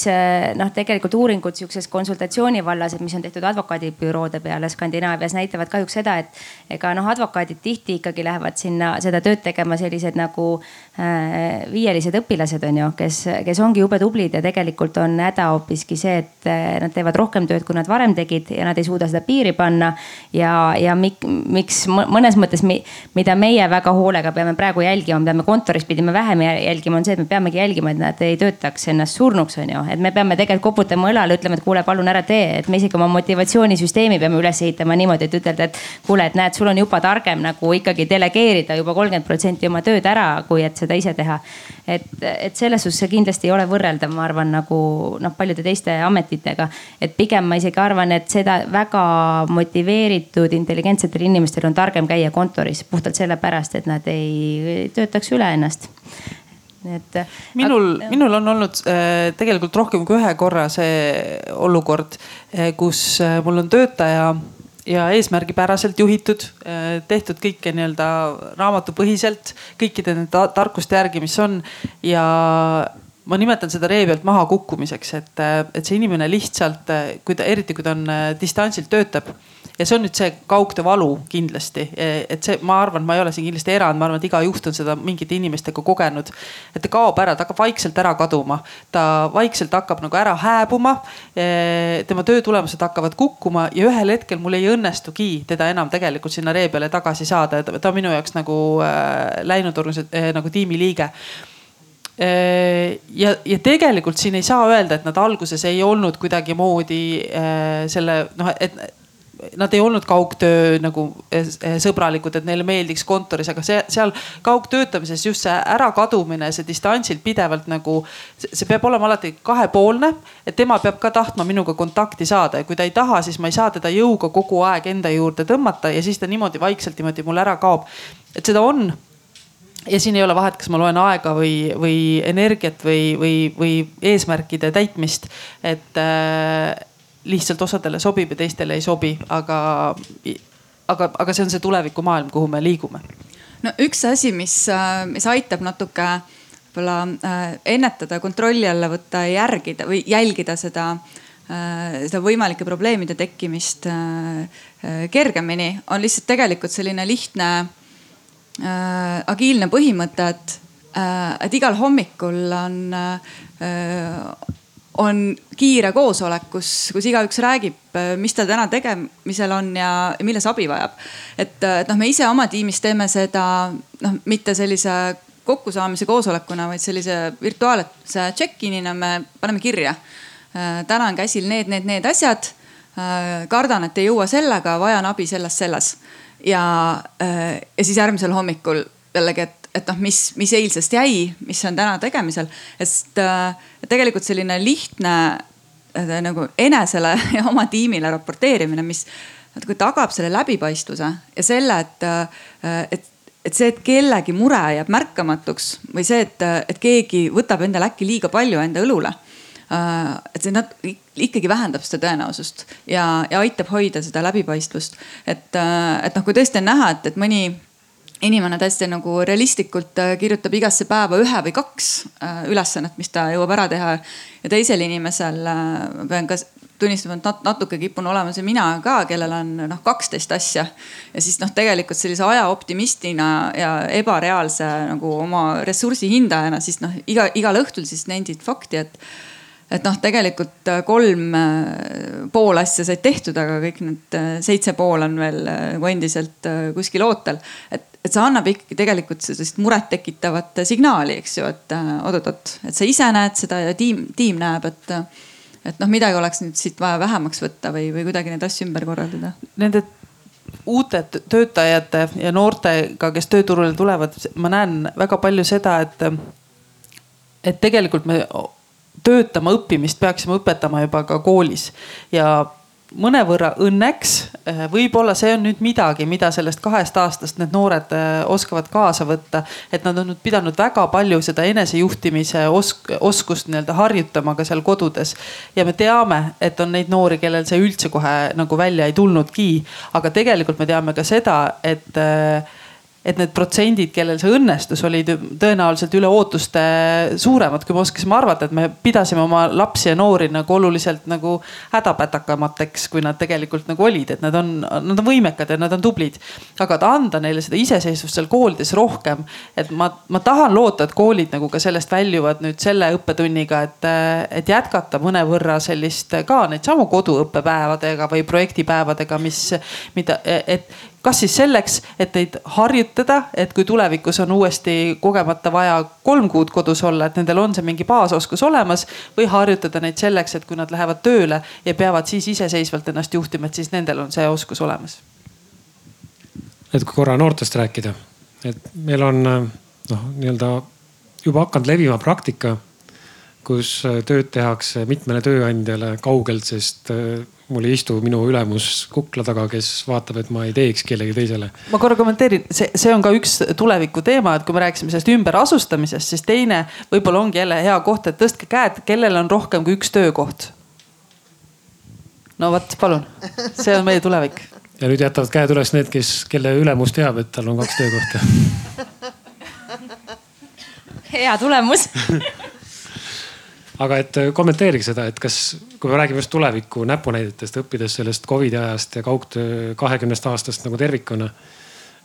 noh, tegelikult uuringud sihukeses konsultatsiooni vallas, et mis on tehtud advokaadibüroode peale Skandinaavias, näitavad kahjuks seda, et ega noh, advokaadid tihti ikkagi lähevad sinna seda tööd tegema sellised nagu äh, viielised õpilased on ju, kes, kes ongi jube tublid ja tegelikult on häda hoopiski see, et äh, nad teevad rohkem tööd, kui nad varem tegid ja nad ei suuda seda piiri panna ja, ja mik, miks mõnes mõttes, mida meie väga hoolega peame praegu jälgima, mida me kontoris pidime vähem jälgima, on see, et me peamegi jälgima, et nad ei töötaks ennast surnuks, on ju. et me peame tegelikult koputama õlale, ütlema, et kuule, palun ära tee, et me isegi oma motivatsioonisüsteemi peame üles ehitama niimoodi, et ütelda, et kuule, et näed, sul on juba targem nagu ikkagi delegeerida juba kolmkümmend protsenti oma tööd ära, kui et seda ise teha. et, et selles suhtes see kindlasti ei ole võrreldav, ma arvan, nagu noh, paljude teiste ametitega. et pigem ma isegi arvan, et seda väga motiveeritud, intelligentsete noortel inimestel on targem käia kontoris puhtalt sellepärast, et nad ei töötaks üle ennast et. minul, minul on olnud äh, tegelikult rohkem kui ühe korra see olukord, äh, kus äh, mul on töötaja ja eesmärgipäraselt juhitud, tehtud kõike nii-öelda raamatupõhiselt, kõikide nende tarkuste järgi, mis on ja ma nimetan seda ree pealt maha kukkumiseks, et, et see inimene lihtsalt, kui ta, eriti kui ta on distantsilt töötab ja see on nüüd see kaugtöö valu kindlasti, et see, ma arvan, ma ei ole siin kindlasti erand, ma arvan, et iga juht on seda mingite inimestega kogenud. et ta kaob ära, ta hakkab vaikselt ära kaduma, ta vaikselt hakkab nagu ära hääbuma. tema töö tulemused hakkavad kukkuma ja ühel hetkel mul ei õnnestugi teda enam tegelikult sinna ree peale tagasi saada, ta on minu jaoks nagu äh, läinud organisatsioon äh, nagu tiimiliige ja, ja tegelikult siin ei saa öelda, et nad alguses ei olnud kuidagimoodi äh, selle noh, et nad ei olnud kaugtöö nagu eh, eh, sõbralikud, et neile meeldiks kontoris, aga see seal kaugtöötamises just see ärakadumine, see distantsilt pidevalt nagu. see peab olema alati kahepoolne, et tema peab ka tahtma minuga kontakti saada ja kui ta ei taha, siis ma ei saa teda jõuga kogu aeg enda juurde tõmmata ja siis ta niimoodi vaikselt niimoodi mul ära kaob. et seda on ja siin ei ole vahet, kas ma loen aega või, või energiat või, või, või eesmärkide täitmist. et äh, lihtsalt osadele sobib ja teistele ei sobi, aga, aga, aga see on see tulevikumaailm, kuhu me liigume. no üks asi, mis, mis aitab natuke võib-olla äh, ennetada, kontrolli alla võtta, järgida või jälgida seda äh, seda võimalike probleemide tekkimist äh, kergemini, on lihtsalt tegelikult selline lihtne agiilne põhimõte, et, et igal hommikul on on kiire koosolek, kus, kus igaüks räägib, mis tal täna tegemisel on ja, ja milles abi vajab. et, et noh, me ise oma tiimis teeme seda noh, mitte sellise kokkusaamise koosolekuna, vaid sellise virtuaalse check-in'ina me paneme kirja. täna on käsil need, need, need asjad. kardan, et ei jõua sellega, vajan abi selles, selles ja, ja siis järgmisel hommikul jällegi, et et noh, mis, mis eilsest jäi, mis on täna tegemisel, sest äh, tegelikult selline lihtne äh, nagu enesele (laughs) ja oma tiimile raporteerimine, mis natuke tagab selle läbipaistvuse ja selle, et, äh, et et see, et kellegi mure jääb märkamatuks või see, et, et keegi võtab endale äkki liiga palju enda õlule. et see nat-, ikkagi vähendab seda tõenäosust ja, ja aitab hoida seda läbipaistvust. et, et noh, kui tõesti on näha, et, et mõni inimene täiesti nagu realistlikult äh, kirjutab igasse päeva ühe või kaks äh, ülesannet, mis ta jõuab ära teha. ja teisel inimesel äh, pean ka tunnistama, et natuke kipun olema see mina ka, kellel on noh, kaksteist asja. ja siis noh, tegelikult sellise aja optimistina ja ebareaalse nagu oma ressursi hindajana siis noh, iga, igal õhtul siis nendid fakti, et et noh, tegelikult kolm pool asja said tehtud, aga kõik need seitse pool on veel nagu endiselt kuskil ootel. et et see annab ikkagi tegelikult sellist murettekitavat signaali, eks ju, et äh, oot-oot, et sa ise näed seda ja tiim, tiim näeb, et, et noh, midagi oleks nüüd siit vaja vähemaks võtta või, või kuidagi neid asju ümber korraldada. Nende uute töötajate ja noortega, kes tööturule tulevad, ma näen väga palju seda, et, et tegelikult me töötama õppimist peaksime õpetama juba ka koolis ja mõnevõrra õnneks, eh, võib-olla see on nüüd midagi, mida sellest kahest aastast need noored eh, oskavad kaasa võtta. et nad on nüüd pidanud väga palju seda enesejuhtimise osk oskust nii-öelda harjutama ka seal kodudes. ja me teame, et on neid noori, kellel see üldse kohe nagu välja ei tulnudki. aga tegelikult me teame ka seda, et äh, et need protsendid, kellel see õnnestus, olid tõenäoliselt üle ootuste suuremad, kui me oskasime arvata, et me pidasime oma lapsi ja noori nagu oluliselt nagu hädapätakamateks, kui nad tegelikult nagu olid, et nad on, nad on võimekad ja nad on tublid. aga anda neile seda iseseisvust seal koolides rohkem, et ma, ma tahan loota, et koolid nagu ka sellest väljuvad nüüd selle õppetunniga, et, et jätkata mõnevõrra sellist ka neid samu koduõppepäevadega või projektipäevadega, mis, mida, et kas siis selleks, et neid harjutada, et kui tulevikus on uuesti kogemata vaja kolm kuud kodus olla, et nendel on see mingi baasoskus olemas või harjutada neid selleks, et kui nad lähevad tööle ja peavad siis iseseisvalt ennast juhtima, et siis nendel on see oskus olemas. et kui korra noortest rääkida, et meil on noh, nii-öelda juba hakanud levima praktika, kus tööd tehakse mitmele tööandjale kaugelt, sest mul ei istu minu ülemus kukla taga, kes vaatab, et ma ei teeks kellegi teisele. ma korra kommenteerin, see, see on ka üks tuleviku teema, et kui me rääkisime sellest ümberasustamisest, siis teine võib-olla ongi jälle hea koht, et tõstke käed, kellel on rohkem kui üks töökoht. no vot, palun, see on meie tulevik. ja nüüd jätavad käed üles need, kes, kelle ülemus teab, et tal on kaks töökohta hea tulemus (laughs) aga et äh, kommenteerige seda, et kas, kui me räägime just tuleviku näpunäidetest, õppides sellest Covidi ajast ja kaugtöö kahekümnest aastast nagu tervikuna.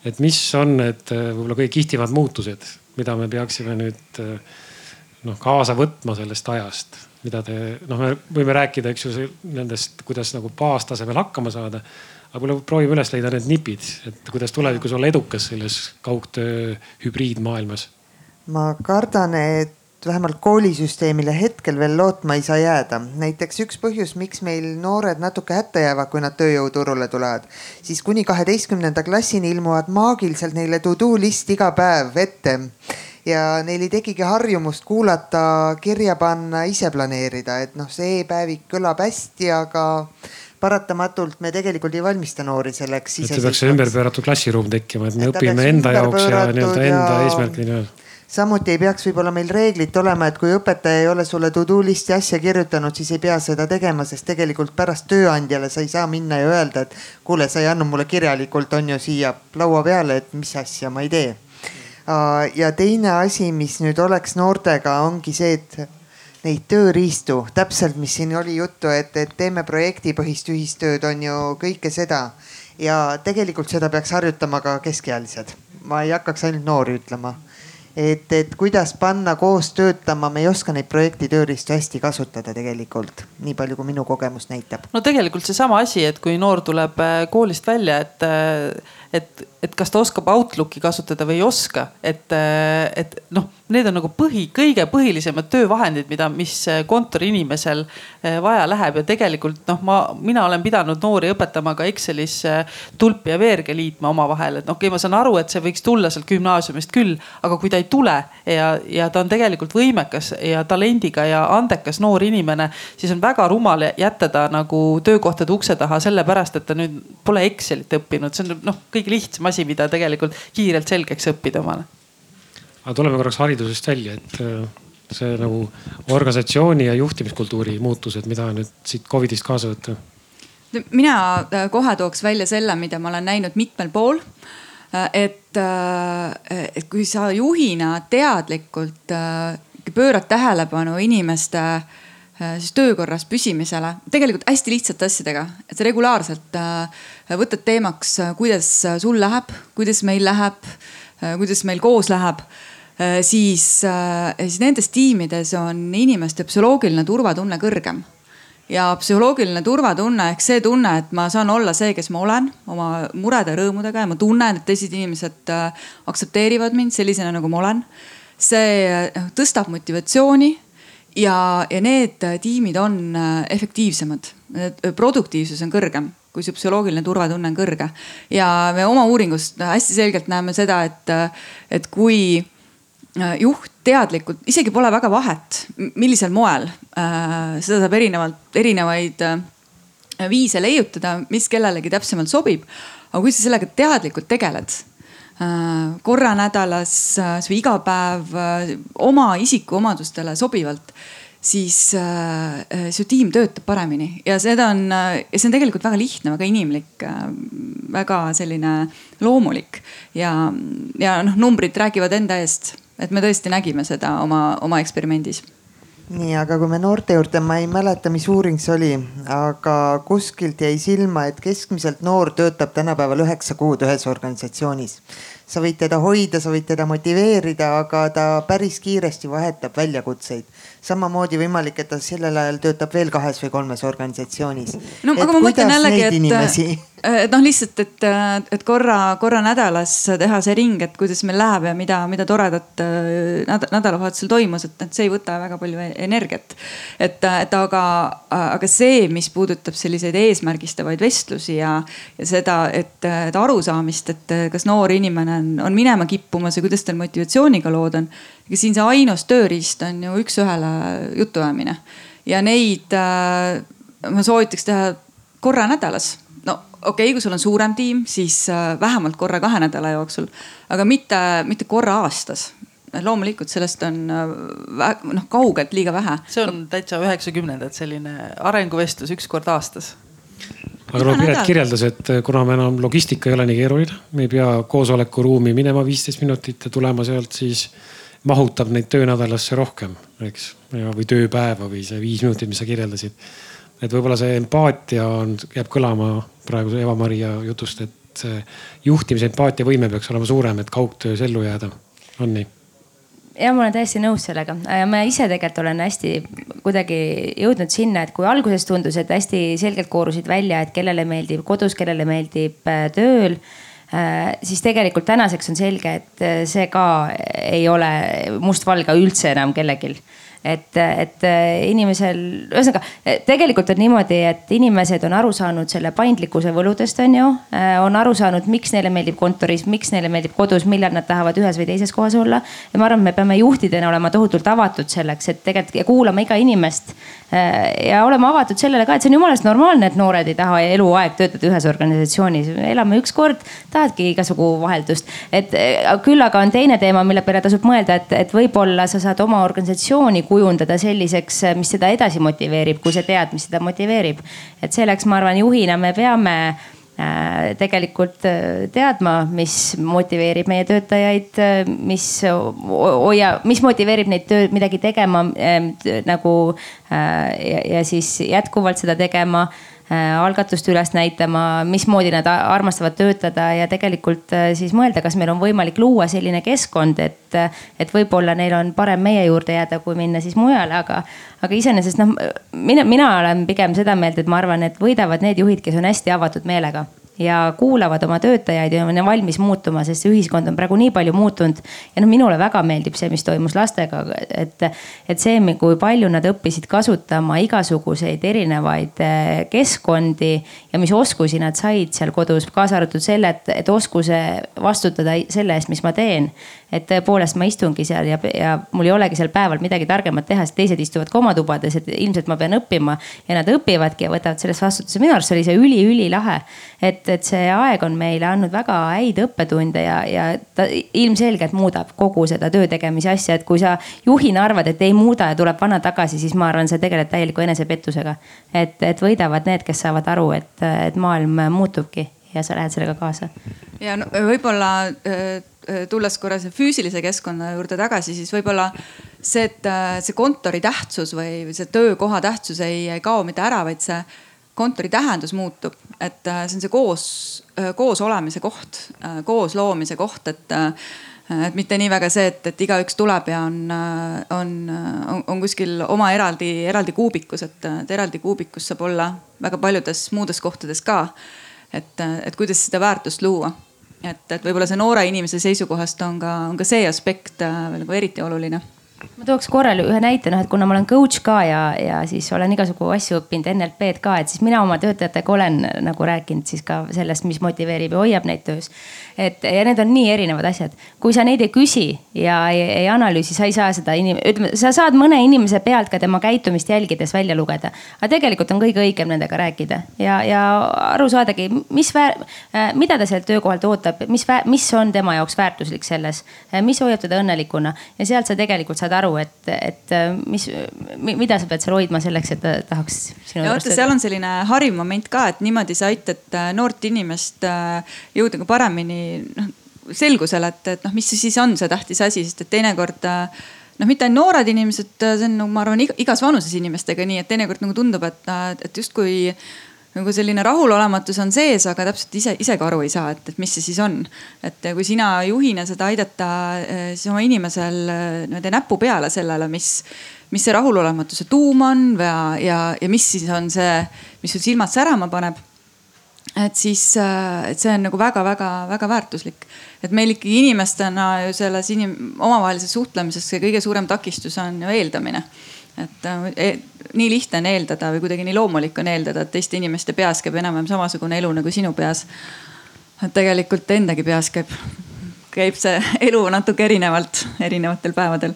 et mis on need äh, võib-olla kõige kihvtimad muutused, mida me peaksime nüüd äh, noh kaasa võtma sellest ajast, mida te noh, me võime rääkida, eks ju nendest, kuidas nagu baastasemel hakkama saada. aga võib-olla proovime üles leida need nipid, et kuidas tulevikus olla edukas selles kaugtöö hübriidmaailmas. ma kardan, et vähemalt koolisüsteemile hetkel veel lootma ei saa jääda. näiteks üks põhjus, miks meil noored natuke hätta jäävad, kui nad tööjõuturule tulevad, siis kuni kaheteistkümnenda klassini ilmuvad maagiliselt neile to do list iga päev ette ja neil ei tekigi harjumust kuulata, kirja panna, ise planeerida, et noh, see e-päevik kõlab hästi, aga paratamatult me tegelikult ei valmista noori selleks. et see peaks see ümberpööratud klassiruum tekkima, et me et õpime enda jaoks ja nii-öelda enda eesmärkide nimel samuti ei peaks võib-olla meil reeglit olema, et kui õpetaja ei ole sulle to do list'i asja kirjutanud, siis ei pea seda tegema, sest tegelikult pärast tööandjale sa ei saa minna ja öelda, et kuule, sa ei andnud mulle kirjalikult, on ju siia laua peale, et mis asja ma ei tee. ja teine asi, mis nüüd oleks noortega, ongi see, et neid tööriistu, täpselt, mis siin oli juttu, et, et teeme projektipõhist ühistööd, on ju kõike seda. ja tegelikult seda peaks harjutama ka keskealised. ma ei hakkaks ainult noori ütlema et, et kuidas panna koos töötama, me ei oska neid projekti tööriistu hästi kasutada tegelikult, nii palju kui minu kogemus näitab. no tegelikult seesama asi, et kui noor tuleb äh, koolist välja, et äh, et, et kas ta oskab Outlooki kasutada või ei oska, et, et noh, need on nagu põhi, kõige põhilisemad töövahendid, mida, mis kontoriinimesel eh, vaja läheb. Ja tegelikult noh, ma, mina olen pidanud noori õpetama ka Excelis tulpi ja veerge liitma omavahel, et noh, okei okay,, ma saan aru, et see võiks tulla sealt gümnaasiumist küll, aga kui ta ei tule ja, ja ta on tegelikult võimekas ja talendiga ja andekas noor inimene, siis on väga rumal jätta ta nagu töökohtade ukse taha sellepärast, et ta nüüd pole Excelit õppinud, see on noh, kõik kõige lihtsam asi, mida tegelikult kiirelt selgeks õppida omale. aga tuleme korraks haridusest välja, et äh, see nagu organisatsiooni ja juhtimiskultuuri muutused, mida nüüd siit Covidist kaasa võtta? mina äh, kohe tooks välja selle, mida ma olen näinud mitmel pool. Äh, et, et kui sa juhina teadlikult pöörad tähelepanu inimeste siis töökorras püsimisele, tegelikult hästi lihtsate asjadega, et regulaarselt võtad teemaks, kuidas sul läheb, kuidas meil läheb, kuidas meil koos läheb siis, siis nendes tiimides on inimeste psühholoogiline turvatunne kõrgem. ja psühholoogiline turvatunne ehk see tunne, et ma saan olla see, kes ma olen oma murede rõõmudega ja ma tunnen, et teised inimesed aktsepteerivad mind sellisena, nagu ma olen. see tõstab motivatsiooni ja, ja need tiimid on efektiivsemad, produktiivsus on kõrgem kui see psühholoogiline turvatunne on kõrge. ja me oma uuringust hästi selgelt näeme seda, et, et kui juht teadlikult, isegi pole väga vahet, millisel moel äh,. seda saab erinevalt, erinevaid äh, viise leiutada, mis kellelegi täpsemalt sobib. aga kui sa sellega teadlikult tegeled äh, korra nädalas äh, või iga päev äh, oma isikuomadustele sobivalt siis äh, su tiim töötab paremini. Ja seda on, ja see on tegelikult väga lihtne, väga inimlik äh,, väga selline loomulik. Ja, ja noh, numbrid räägivad enda eest, et me tõesti nägime seda oma, oma eksperimendis nii, aga kui me noorte juurde, ma ei mäleta, mis uuring see oli, aga kuskilt jäi silma, et keskmiselt noor töötab tänapäeval üheksa kuud ühes organisatsioonis. sa võid teda hoida, sa võid teda motiveerida, aga ta päris kiiresti vahetab väljakutseid samamoodi võimalik, et ta sellel ajal töötab veel kahes või kolmes organisatsioonis. no et aga ma mõtlen jällegi, et, et noh, lihtsalt, et, et korra, korra nädalas teha see ring, et kuidas meil läheb ja mida, mida toredat äh, nädalavahetusel toimus, et, et see ei võta väga palju energiat. et, et aga, aga see, mis puudutab selliseid eesmärgistavaid vestlusi ja, ja seda, et, et arusaamist, et kas noor inimene on, on minema kippumas ja kuidas tal motivatsiooniga lood on ega siin see ainus tööriist on ju üks-ühele jutuajamine ja neid äh, ma soovitaks teha korra nädalas. no okei okay,, kui sul on suurem tiim, siis äh, vähemalt korra kahe nädala jooksul, aga mitte, mitte korra aastas. Loomulikult sellest on äh, noh, kaugelt liiga vähe. see on täitsa üheksakümnendad selline arenguvestlus üks kord aastas. Aga no Piret kirjeldas, et kuna me enam logistika ei ole nii keeruline, me ei pea koosolekuruumi minema viisteist minutit ja tulema sealt, siis mahutab neid töönädalasse rohkem, eks. või tööpäeva või see viis minutit, mis sa kirjeldasid. et võib-olla see empaatia on, jääb kõlama praegu Eva-Maria jutust, et juhtimise empaatiavõime peaks olema suurem, et kaugtöös ellu jääda. on nii? ja ma olen täiesti nõus sellega. ma ise tegelikult olen hästi kuidagi jõudnud sinna, et kui alguses tundus, et hästi selgelt koorusid välja, et kellele meeldib kodus, kellele meeldib äh, tööl Äh, siis tegelikult tänaseks on selge, et äh, see ka ei ole mustvalge üldse enam kellelgi et, et äh, inimesel, ühesõnaga tegelikult on niimoodi, et inimesed on aru saanud selle paindlikkuse võludest, on ju. Äh, on aru saanud, miks neile meeldib kontoris, miks neile meeldib kodus, millal nad tahavad ühes või teises kohas olla. ja ma arvan, et me peame juhtidena olema tohutult avatud selleks, et tegelikult ja kuulama iga inimest. Äh, ja olema avatud sellele ka, et see on jumalast normaalne, et noored ei taha eluaeg töötada ühes organisatsioonis. elame ükskord, tahadki igasugu vaheldust. et küll aga on teine teema, mille peale tasub mõelda, et, et võib-olla sa saad oma organisatsiooni kujundada selliseks, mis seda edasi motiveerib, kui sa tead, mis seda motiveerib. et selleks, ma arvan, juhina me peame äh, tegelikult äh, teadma, mis motiveerib meie töötajaid, mis hoia, mis motiveerib neid tööd midagi tegema nagu ja, ja siis jätkuvalt seda tegema algatust üles näitama, mismoodi nad armastavad töötada ja tegelikult äh, siis mõelda, kas meil on võimalik luua selline keskkond, et, et võib-olla neil on parem meie juurde jääda, kui minna siis mujale, aga, aga iseenesest noh, mina, mina olen pigem seda meelt, et ma arvan, et võidavad need juhid, kes on hästi avatud meelega ja kuulavad oma töötajaid ja on valmis muutuma, sest see ühiskond on praegu nii palju muutunud. ja noh, minule väga meeldib see, mis toimus lastega, et, et see, kui palju nad õppisid kasutama igasuguseid erinevaid eh, keskkondi ja mis oskusi nad said seal kodus, kaasa arvatud selle, et, et oskuse vastutada selle eest, mis ma teen et tõepoolest ma istungi seal ja, ja mul ei olegi seal päeval midagi targemat teha, sest teised istuvad ka oma tubades, et ilmselt ma pean õppima. ja nad õpivadki ja võtavad sellest vastutuse, minu arust oli see üli-ülilahe. et, et see aeg on meile andnud väga häid õppetunde ja, ja ta ilmselgelt muudab kogu seda töö tegemise asja, et kui sa juhina arvad, et ei muuda ja tuleb vana tagasi, siis ma arvan, sa tegeled täieliku enesepettusega. et, et võidavad need, kes saavad aru, et, et maailm muutubki ja sa lähed sellega kaasa. ja no võib-olla Äh, tulles korra see füüsilise keskkonna juurde tagasi, siis võib-olla see, et äh, see kontori tähtsus või see töökoha tähtsus ei, ei kao mitte ära, vaid see kontori tähendus muutub. et äh, see on see koos, koos olemise koht, koos loomise koht, et et mitte nii väga see, et, et igaüks tuleb ja on, on, on, on kuskil oma eraldi, eraldi kuubikus, et, et eraldi kuubikus saab olla väga paljudes muudes kohtades ka. et, et kuidas seda väärtust luua et, et võib-olla see noore inimese seisukohast on ka, on ka see aspekt äh, nagu eriti oluline ma tooks korra ühe näite, noh, et kuna ma olen coach ka ja, ja siis olen igasugu asju õppinud, NLP-d ka, et siis mina oma töötajatega olen nagu rääkinud siis ka sellest, mis motiveerib ja hoiab neid töös. et ja need on nii erinevad asjad, kui sa neid ei küsi ja ei, ei analüüsi, sa ei saa seda inim-, ütleme, sa saad mõne inimese pealt ka tema käitumist jälgides välja lugeda. aga tegelikult on kõige õigem nendega rääkida ja, ja aru saadagi, mis väär-, äh, mida ta sealt töökohalt ootab, mis, mis on tema jaoks väärtuslik selles, mis hoiab teda õnnelikuna ja sealt sa tegelikult saad aru, et, et mis, mida sa pead seal hoidma selleks, et ta tahaks sinu juures. vaata, seal on selline hariv moment ka, et niimoodi sa aitad äh, noort inimest äh, jõuda ka paremini noh selgusele, et, et noh, mis siis on see tähtis asi, sest et teinekord äh, noh, mitte ainult noored inimesed, see on nagu ma arvan igas vanuses inimestega nii, et teinekord nagu tundub, et, et justkui nagu selline rahulolematus on sees, aga täpselt ise, ise ka aru ei saa, et, et mis see siis on. et kui sina juhina seda aidata siis oma inimesel niimoodi näpu peale sellele, mis, mis see rahulolematuse tuum on ja, ja, ja mis siis on see, mis sul silmad särama paneb et siis, äh, et see on nagu väga-väga-väga väärtuslik. et meil ikkagi inimestena ju selles inim-, omavahelises suhtlemises see kõige suurem takistus on ju eeldamine. Et äh, e nii lihtne on eeldada või kuidagi nii loomulik on eeldada, et teiste inimeste peas käib enam-vähem samasugune elu nagu sinu peas. et tegelikult endagi peas käib, käib see (laughs) elu natuke erinevalt, erinevatel päevadel.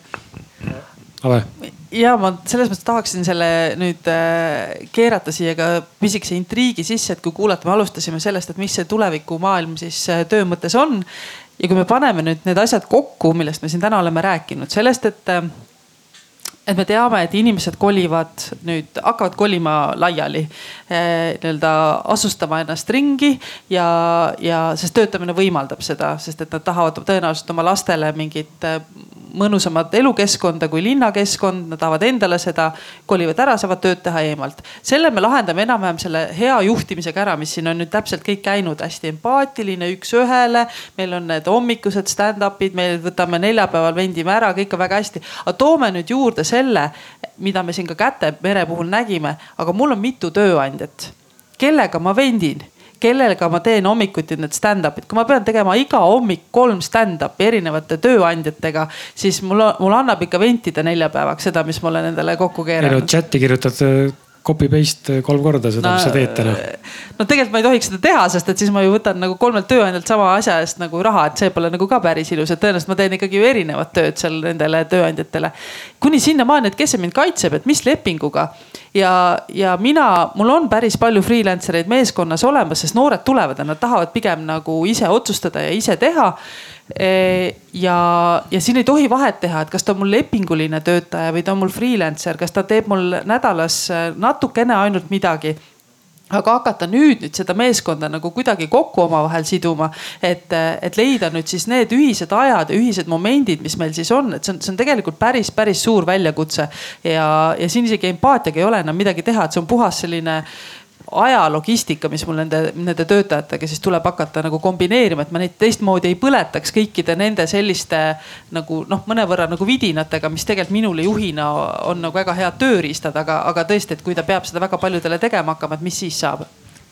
Ave ja ma selles mõttes tahaksin selle nüüd äh, keerata siia ka pisikese intriigi sisse, et kui kuulata, me alustasime sellest, et mis see tulevikumaailm siis äh, töö mõttes on. ja kui me paneme nüüd need asjad kokku, millest me siin täna oleme rääkinud, sellest, et et me teame, et inimesed kolivad nüüd, hakkavad kolima laiali eh,. nii-öelda asustama ennast ringi ja, ja sest töötamine võimaldab seda, sest et nad tahavad tõenäoliselt oma lastele mingit mõnusamat elukeskkonda kui linnakeskkond, nad tahavad endale seda, kolivad ära, saavad tööd teha eemalt. selle me lahendame enam-vähem selle hea juhtimisega ära, mis siin on nüüd täpselt kõik käinud, hästi empaatiline, üks-ühele. meil on need hommikused stand-up'id, me võtame neljapäeval, vendime ära, kõik on väga hästi. aga toome nüüd juurde selle, mida me siin ka Kätemere puhul nägime, aga mul on mitu tööandjat. Kellega ma vendin? Kellega ma teen hommikuti need stand-up'id, kui ma pean tegema iga hommik kolm stand-up'i erinevate tööandjatega, siis mul, mul annab ikka ventida neljapäevaks seda, mis ma olen endale kokku keeranud. chat'i kirjutad copy paste kolm korda seda no,, mis sa teed täna. no tegelikult ma ei tohiks seda teha, sest et siis ma ju võtan nagu kolmelt tööandjalt sama asja eest nagu raha, et see pole nagu ka päris ilus, et tõenäoliselt ma teen ikkagi ju erinevat tööd seal nendele tööandjatele. kuni sinnamaani, et kes see mind kaitseb, et mis lepinguga ja, ja mina, mul on päris palju freelancer eid meeskonnas olemas, sest noored tulevad ja nad tahavad pigem nagu ise otsustada ja ise teha ja, ja siin ei tohi vahet teha, et kas ta on mul lepinguline töötaja või ta on mul freelancer, kas ta teeb mul nädalas äh, natukene ainult midagi aga hakata nüüd nüüd seda meeskonda nagu kuidagi kokku omavahel siduma, et, et leida nüüd siis need ühised ajad ja ühised momendid, mis meil siis on, et see on, see on tegelikult päris, päris suur väljakutse. ja, ja siin isegi empaatiaga ei ole enam midagi teha, et see on puhas selline ajalogistika, mis mul nende, nende töötajatega siis tuleb hakata nagu kombineerima, et ma neid teistmoodi ei põletaks kõikide nende selliste nagu noh, mõnevõrra nagu vidinatega, mis tegelikult minule juhina on nagu väga head tööriistad, aga, aga tõesti, et kui ta peab seda väga paljudele tegema hakkama, et mis siis saab?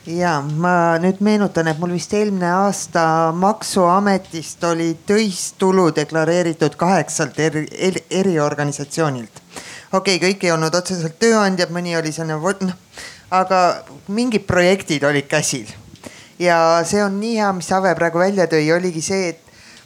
ja ma nüüd meenutan, et mul vist eelmine aasta maksuametist oli töistulu deklareeritud kaheksalt eri, eri, eriorganisatsioonilt. okei okay,, kõik ei olnud otseselt tööandjad, mõni oli selline noh aga mingid projektid olid käsil. ja see on nii hea, mis Ave praegu välja tõi, oligi see, et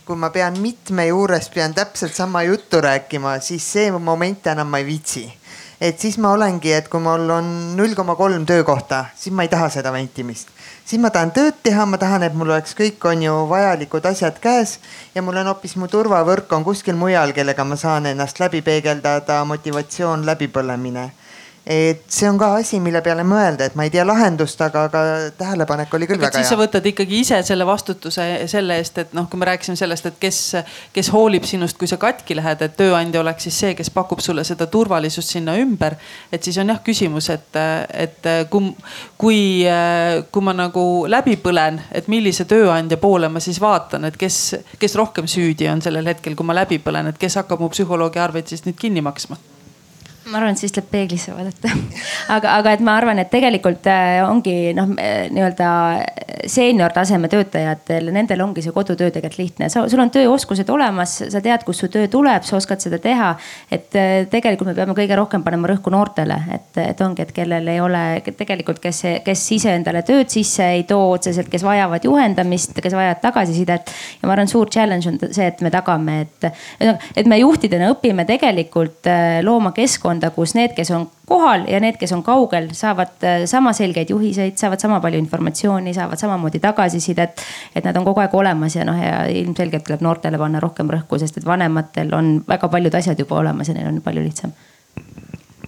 kui ma pean mitme juures, pean täpselt sama juttu rääkima, siis see moment enam ma ei viitsi. et siis ma olengi, et kui mul on null koma kolm töökohta, siis ma ei taha seda ventimist. siis ma tahan tööd teha, ma tahan, et mul oleks kõik, on ju vajalikud asjad käes ja mul on hoopis mu turvavõrk on kuskil mujal, kellega ma saan ennast läbi peegeldada, motivatsioon, läbipõlemine et see on ka asi, mille peale mõelda, et ma ei tea lahendust, aga, aga tähelepanek oli küll aga väga hea. siis sa võtad ikkagi ise selle vastutuse selle eest, et noh, kui me rääkisime sellest, et kes, kes hoolib sinust, kui sa katki lähed, et tööandja oleks siis see, kes pakub sulle seda turvalisust sinna ümber. et siis on jah küsimus, et, et kui, kui, kui ma nagu läbi põlen, et millise tööandja poole ma siis vaatan, et kes, kes rohkem süüdi on sellel hetkel, kui ma läbi põlen, et kes hakkab mu psühholoogi arveid siis nüüd kinni maksma ma arvan, et siis tuleb peeglisse vaadata (laughs) aga, aga et ma arvan, et tegelikult äh, ongi noh, nii-öelda seenior taseme töötajatel, nendel ongi see kodutöö tegelikult lihtne. sa, sul on tööoskused olemas, sa tead, kust su töö tuleb, sa oskad seda teha. et äh, tegelikult me peame kõige rohkem panema rõhku noortele, et, et ongi, et kellel ei ole tegelikult, kes, kes ise endale tööd sisse ei too otseselt, kes vajavad juhendamist, kes vajavad tagasisidet. ja ma arvan, suur challenge on see, et me tagame, et, et me juhtidena õpime tegelikult äh, looma keskkonda keskkonda, kus need, kes on kohal ja need, kes on kaugel, saavad äh, sama selgeid juhiseid, saavad sama palju informatsiooni, saavad samamoodi tagasisidet. et nad on kogu aeg olemas ja noh, ja ilmselgelt tuleb noortele panna rohkem rõhku, sest et vanematel on väga paljud asjad juba olemas ja neil on palju lihtsam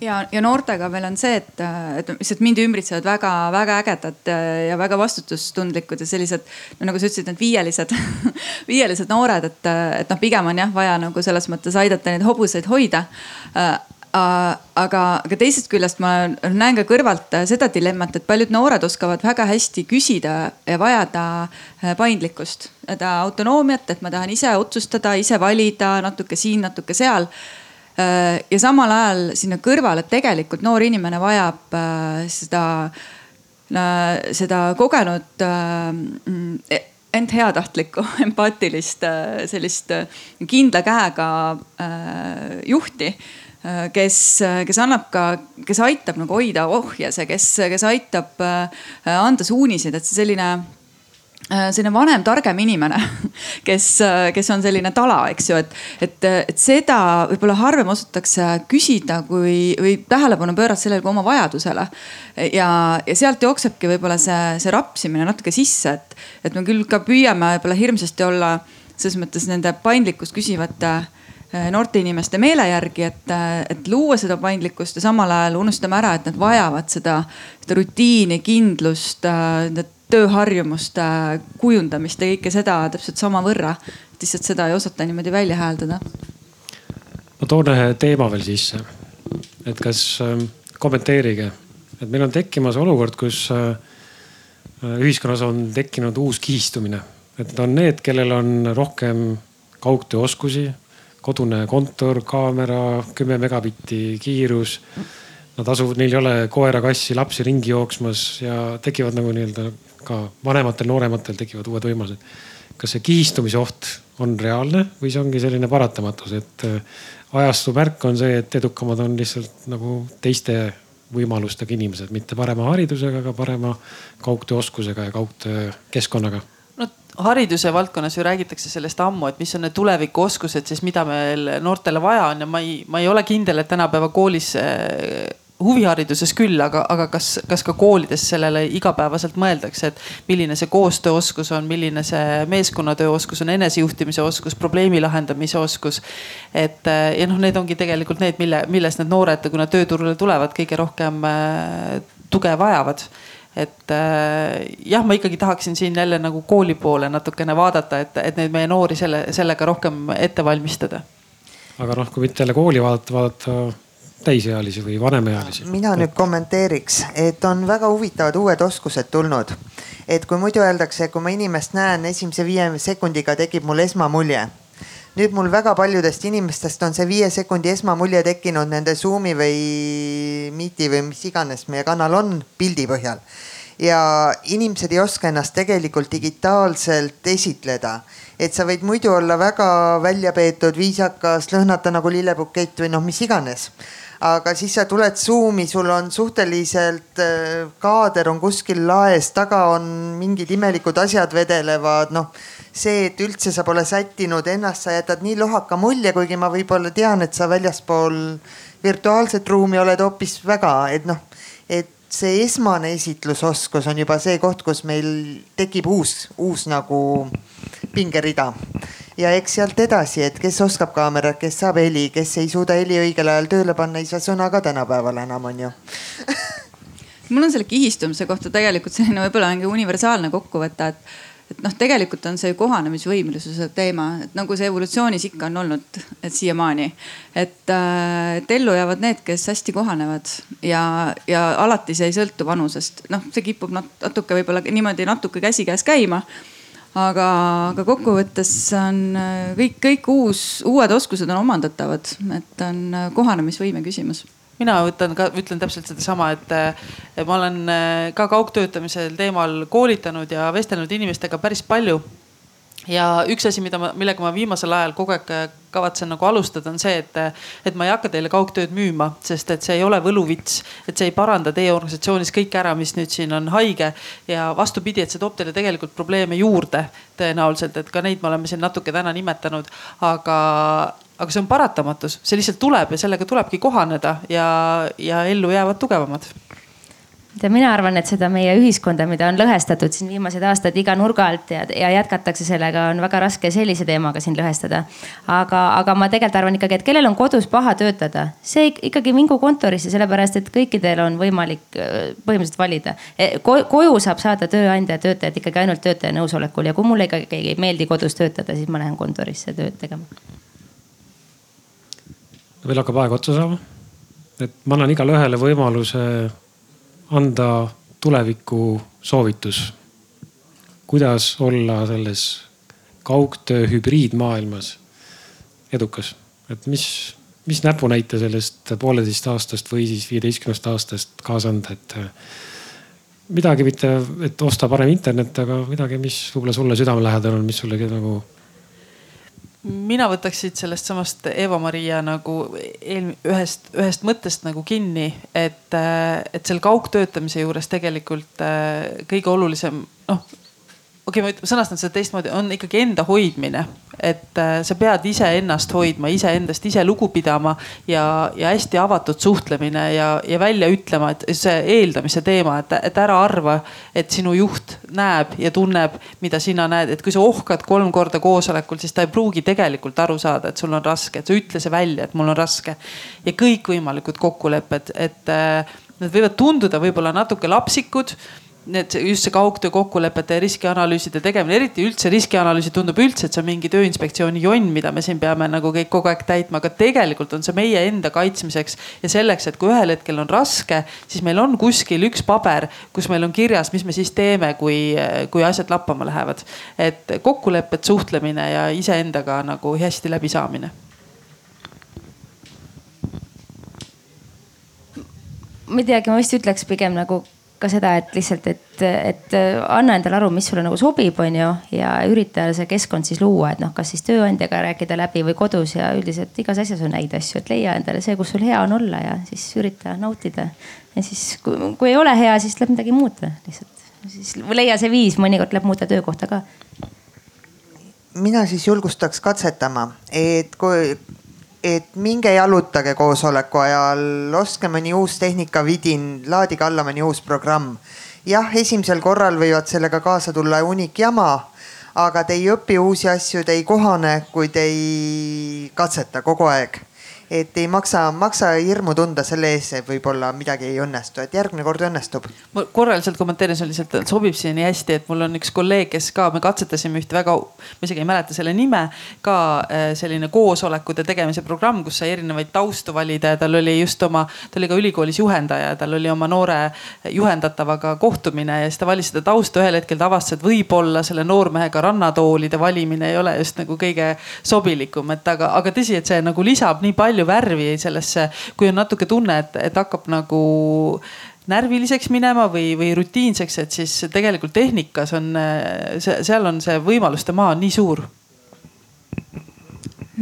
ja, ja noortega meil on see, et, et lihtsalt mind ümbritsevad väga-väga ägedad ja väga vastutustundlikud ja sellised no nagu sa ütlesid, need viielised (laughs) viielised noored, et, et noh, pigem on jah vaja nagu selles mõttes aidata neid hobuseid hoida aga, aga teisest küljest ma näen ka kõrvalt äh, seda dilemmat, et paljud noored oskavad väga hästi küsida ja vajada äh, paindlikkust, seda autonoomiat, et ma tahan ise otsustada, ise valida natuke siin, natuke seal. Äh, ja samal ajal sinna kõrvale tegelikult noor inimene vajab seda, seda kogenud e-, ent heatahtlikku, (laughs) empaatilist, sellist kindla käega juhti kes, äh, kes annab ka, kes aitab nagu hoida ohjes ja kes, kes aitab äh, anda suuniseid, et see selline selline vanem, targem inimene, (laughs) kes, kes on selline tala, eks ju, et, et, et seda võib-olla harvem osatakse küsida, kui, või tähelepanu pöörata sellele kui oma vajadusele. ja, ja sealt jooksebki võib-olla see, see rapsimine natuke sisse, et, et me küll ka püüame võib-olla hirmsasti olla selles mõttes nende paindlikkust küsivate Äh, noorte inimeste meele järgi, et, äh, et luua seda paindlikkust ja samal ajal unustame ära, et nad vajavad seda, seda rutiini, kindlust, äh, tööharjumuste kujundamist ja kõike seda täpselt samavõrra. lihtsalt seda ei osata niimoodi välja hääldada. ma toon ühe teema veel sisse. et kas ähm, kommenteerige, et meil on tekkimas olukord, kus ühiskonnas on tekkinud uus kihistumine, et on need, kellel on rohkem kaugtööoskusi kodune kontor, kaamera, kümme megabitti kiirus. Nad asuvad, neil ei ole koera, kassi, lapsi ringi jooksmas ja tekivad nagu nii-öelda ka vanematel, noorematel tekivad uued võimalused. kas see kihistumise oht on reaalne või see ongi selline paratamatus, et äh, ajastu märk on see, et edukamad on lihtsalt nagu teiste võimalustega inimesed, mitte parema haridusega, aga parema kaugtööoskusega ja kaugtöökeskkonnaga hariduse valdkonnas ju räägitakse sellest ammu, et mis on need tulevikuoskused siis, mida meil noortele vaja on ja ma ei, ma ei ole kindel, et tänapäeva koolis eh, huvihariduses küll, aga, aga kas, kas ka koolides sellele igapäevaselt mõeldakse, et milline see koostööoskus on, milline see meeskonnatööoskus on, enesejuhtimise oskus, probleemi lahendamise oskus. et eh, ja noh, need ongi tegelikult need, mille, milles need noored, kui nad tööturule tulevad, kõige rohkem eh, tuge vajavad et äh, jah, ma ikkagi tahaksin siin jälle nagu kooli poole natukene vaadata, et, et neid meie noori selle, sellega rohkem ette valmistada. aga noh, kui mitte jälle kooli vaadata, vaadata täisealisi või vanemaealisi. mina nüüd kommenteeriks, et on väga huvitavad uued oskused tulnud. et kui muidu öeldakse, kui ma inimest näen esimese viie sekundiga tekib mul esmamulje nüüd mul väga paljudest inimestest on see viie sekundi esmamulje tekkinud nende Zoom'i või Meet'i või mis iganes meie kanal on pildi põhjal. ja inimesed ei oska ennast tegelikult digitaalselt esitleda. et sa võid muidu olla väga välja peetud, viisakas, lõhnata nagu lillepukett või noh, mis iganes aga siis sa tuled Zoom'i, sul on suhteliselt äh, kaader on kuskil laes, taga on mingid imelikud asjad vedelevad, noh. See, et üldse sa pole sättinud ennast, sa jätad nii lohaka mulje, kuigi ma võib-olla tean, et sa väljaspool virtuaalset ruumi oled hoopis väga, et noh, et see esmane esitlusoskus on juba see koht, kus meil tekib uus, uus nagu pingerida. Ja eks sealt edasi, et kes oskab kaamerat, kes saab heli, kes ei suuda heli õigel ajal tööle panna, ei saa sõna ka tänapäeval enam on ju. (laughs) Mul on selle kihistumise kohta tegelikult selline võib-olla mingi universaalne kokkuvõte, et, et noh, tegelikult on see kohanemisvõimelisuse teema, et nagu see evolutsioonis ikka on olnud, et siiamaani. et, äh, et ellu jäävad need, kes hästi kohanevad ja, ja alati see ei sõltu vanusest, noh, see kipub natuke võib-olla niimoodi natuke käsikäes käima aga, aga kokkuvõttes on äh, kõik, kõik uus, uued oskused on omandatavad, et on äh, kohanemisvõime küsimus mina võtan ka, ütlen täpselt sedasama, et ma olen ka kaugtöötamisel teemal koolitanud ja vestelnud inimestega päris palju ja üks asi, mida ma, millega ma viimasel ajal kogu aeg äh, kavatsen nagu alustada, on see, et, et ma ei hakka teile kaugtööd müüma, sest et see ei ole võluvits. et see ei paranda teie organisatsioonis kõike ära, mis nüüd siin on haige ja vastupidi, et see toob teile tegelikult probleeme juurde tõenäoliselt, et ka neid me oleme siin natuke täna nimetanud, aga aga see on paratamatus, see lihtsalt tuleb ja sellega tulebki kohaneda ja, ja ellu jäävad tugevamad ja mina arvan, et seda meie ühiskonda, mida on lõhestatud siin viimased aastad iga nurga alt ja, ja jätkatakse sellega, on väga raske sellise teemaga siin lõhestada. aga, aga ma tegelikult arvan ikkagi, et kellel on kodus paha töötada, see ikkagi mingu kontorisse, sellepärast et kõikidel on võimalik äh, põhimõtteliselt valida e, Ko. koju saab saada tööandja ja töötajad ikkagi ainult töötaja nõusolekul ja kui mulle ikkagi ei meeldi kodus töötada, siis ma lähen kontorisse tööd tegema. Veel hakkab aeg otsa saama. et ma annan igale ühele võimaluse anda tuleviku soovitus, kuidas olla selles kaugtöö hübriidmaailmas edukas, et mis, mis näpunäite sellest pooleteist aastast või siis viieteistkümnest aastast kaasa anda, et midagi mitte, et osta parem internet, aga midagi, mis võib-olla sulle südamelähedane on, mis sulle nagu mina võtaks siit sellest samast Eva-Maria nagu eel, ühest, ühest mõttest nagu kinni, et, et seal kaugtöötamise juures tegelikult äh, kõige olulisem, noh okei okay,, ma sõnastan seda teistmoodi, on ikkagi enda hoidmine. et äh, sa pead iseennast hoidma, iseendast ise lugu pidama ja, ja hästi avatud suhtlemine ja, ja välja ütlema, et see eeldamise teema, et, et ära arva, et sinu juht näeb ja tunneb, mida sina näed, et kui sa ohkad kolm korda koosolekul, siis ta ei pruugi tegelikult aru saada, et sul on raske, et sa ütle see välja, et mul on raske. ja kõikvõimalikud kokkulepped, et äh, Need võivad tunduda võib-olla natuke lapsikud need, just see kaugtöö kokkulepete ja riskianalüüside tegemine, eriti üldse riskianalüüsi tundub üldse, et see on mingi tööinspektsiooni jonn, mida me siin peame nagu kõik kogu aeg täitma, aga tegelikult on see meie enda kaitsmiseks ja selleks, et kui ühel hetkel on raske, siis meil on kuskil üks paber, kus meil on kirjas, mis me siis teeme, kui, kui asjad lappama lähevad. et kokkulepped, suhtlemine ja iseendaga nagu hästi läbisaamine ma ei teagi, ma vist ütleks pigem nagu ka seda, et lihtsalt, et, et anna endale aru, mis sulle nagu sobib, on ju. ja ürita see keskkond siis luua, et noh, kas siis tööandjaga rääkida läbi või kodus ja üldiselt igas asjas on häid asju, et leia endale see, kus sul hea on olla ja siis ürita nautida. ja siis, kui, kui ei ole hea, siis tuleb midagi muuta lihtsalt. siis leia see viis, mõnikord tuleb muuta töökohta ka mina siis julgustaks katsetama, et kui et minge jalutage koosoleku ajal, ostke mõni uus tehnikavidin, laadige alla mõni uus programm. jah, esimesel korral võivad sellega kaasa tulla hunnik jama, aga te ei õpi uusi asju, te ei kohane, kui te ei katseta kogu aeg et ei maksa, maksa hirmu tunda selle ees, et võib-olla midagi ei õnnestu, et järgmine kord õnnestub. ma korra lihtsalt kommenteerin, see lihtsalt sobib siia nii hästi, et mul on üks kolleeg, kes ka, me katsetasime ühte väga, ma isegi ei mäleta selle nime, ka äh, selline koosolekute tegemise programm, kus sai erinevaid taustu valida ja tal oli just oma, ta oli ka ülikoolis juhendaja, tal oli oma noore juhendatavaga kohtumine ja siis ta valis seda tausta. ühel hetkel ta avastas, et võib-olla selle noormehega rannatoolide valimine ei ole just nagu kõige sobilikum, et aga, aga tõsi, et see nagu lisab nii palju palju värvi sellesse, kui on natuke tunne, et, et hakkab nagu närviliseks minema või, või rutiinseks, et siis tegelikult tehnikas on seal on see võimaluste maa nii suur.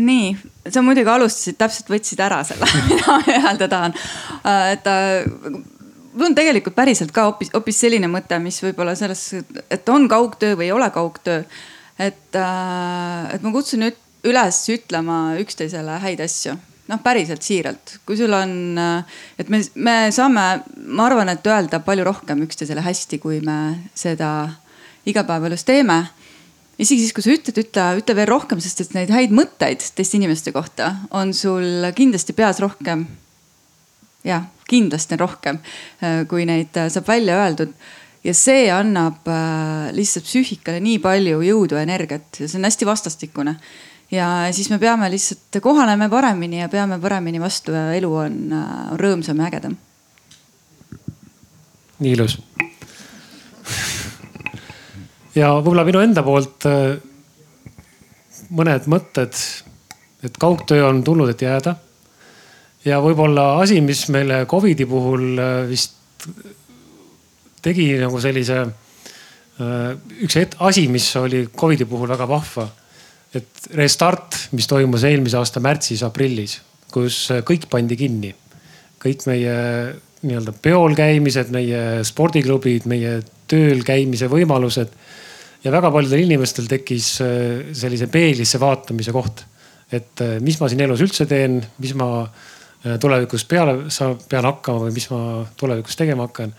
nii, sa muidugi alustasid, täpselt võtsid ära selle, (laughs) mida ma öelda tahan. et mul on tegelikult päriselt ka hoopis, hoopis selline mõte, mis võib-olla selles, et on kaugtöö või ei ole kaugtöö. et, et ma kutsun üles ütlema üksteisele häid asju noh, päriselt siiralt, kui sul on, et me, me saame, ma arvan, et öelda palju rohkem üksteisele hästi, kui me seda igapäevaelus teeme. isegi siis, kui sa ütled, ütle, ütle veel rohkem, sest et neid häid mõtteid teiste inimeste kohta on sul kindlasti peas rohkem. jah, kindlasti on rohkem, kui neid saab välja öeldud ja see annab äh, lihtsalt psüühikale nii palju jõudu ja energiat ja see on hästi vastastikune ja siis me peame lihtsalt kohaneme paremini ja peame paremini vastu ja elu on, on rõõmsam ja ägedam. nii ilus. ja võib-olla minu enda poolt äh, mõned mõtted, et kaugtöö on tulnud, et jääda. ja võib-olla asi, mis meile Covidi puhul äh, vist tegi nagu sellise, üks asi, mis oli Covidi puhul väga vahva. Et restart, mis toimus eelmise aasta märtsis-aprillis, kus kõik pandi kinni. kõik meie nii-öelda peol käimised, meie spordiklubid, meie tööl käimise võimalused. ja väga paljudel inimestel tekkis äh, sellise peeglisse vaatamise koht. et äh, mis ma siin elus üldse teen, mis ma äh, tulevikus peale sa pean hakkama või mis ma tulevikus tegema hakkan.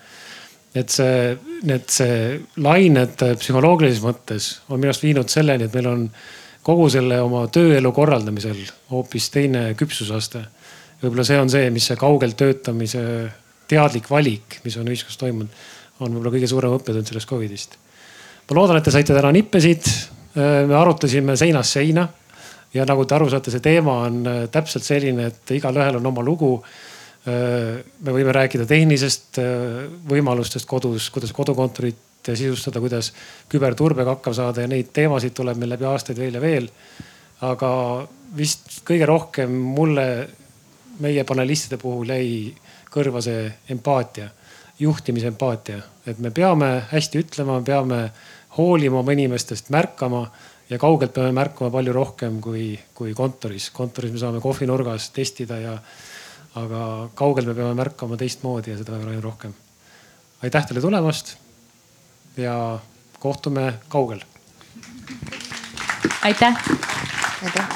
et see, need, see lained psühholoogilises mõttes on minu arust viinud selleni, et meil on kogu selle oma tööelu korraldamisel hoopis teine küpsusaste. võib-olla see on see, mis see kaugelt töötamise teadlik valik, mis on ühiskonnas toimunud on võib-olla kõige suurem õppetund sellest Covidist. ma loodan, et te saite täna nippesid. Äh, me arutasime seinast seina ja nagu te aru saate, see teema on äh, täpselt selline, et igalühel on oma lugu. Äh, me võime rääkida tehnilisest võimalustest kodus, kuidas kodukontorit sisustada, kuidas küberturbega hakkama saada ja neid teemasid tuleb meil läbi aastaid veel ja veel. aga vist kõige rohkem mulle meie panelistide puhul jäi kõrva see empaatia juhtimise empaatia, et me peame hästi ütlema, peame hoolima oma inimestest, märkama ja kaugelt peame märkama palju rohkem kui, kui kontoris. kontoris me saame kohvinurgas testida ja, aga kaugel me peame märkama teistmoodi ja seda palju rohkem. aitäh teile tulemast ja kohtume kaugel. aitäh. aitäh.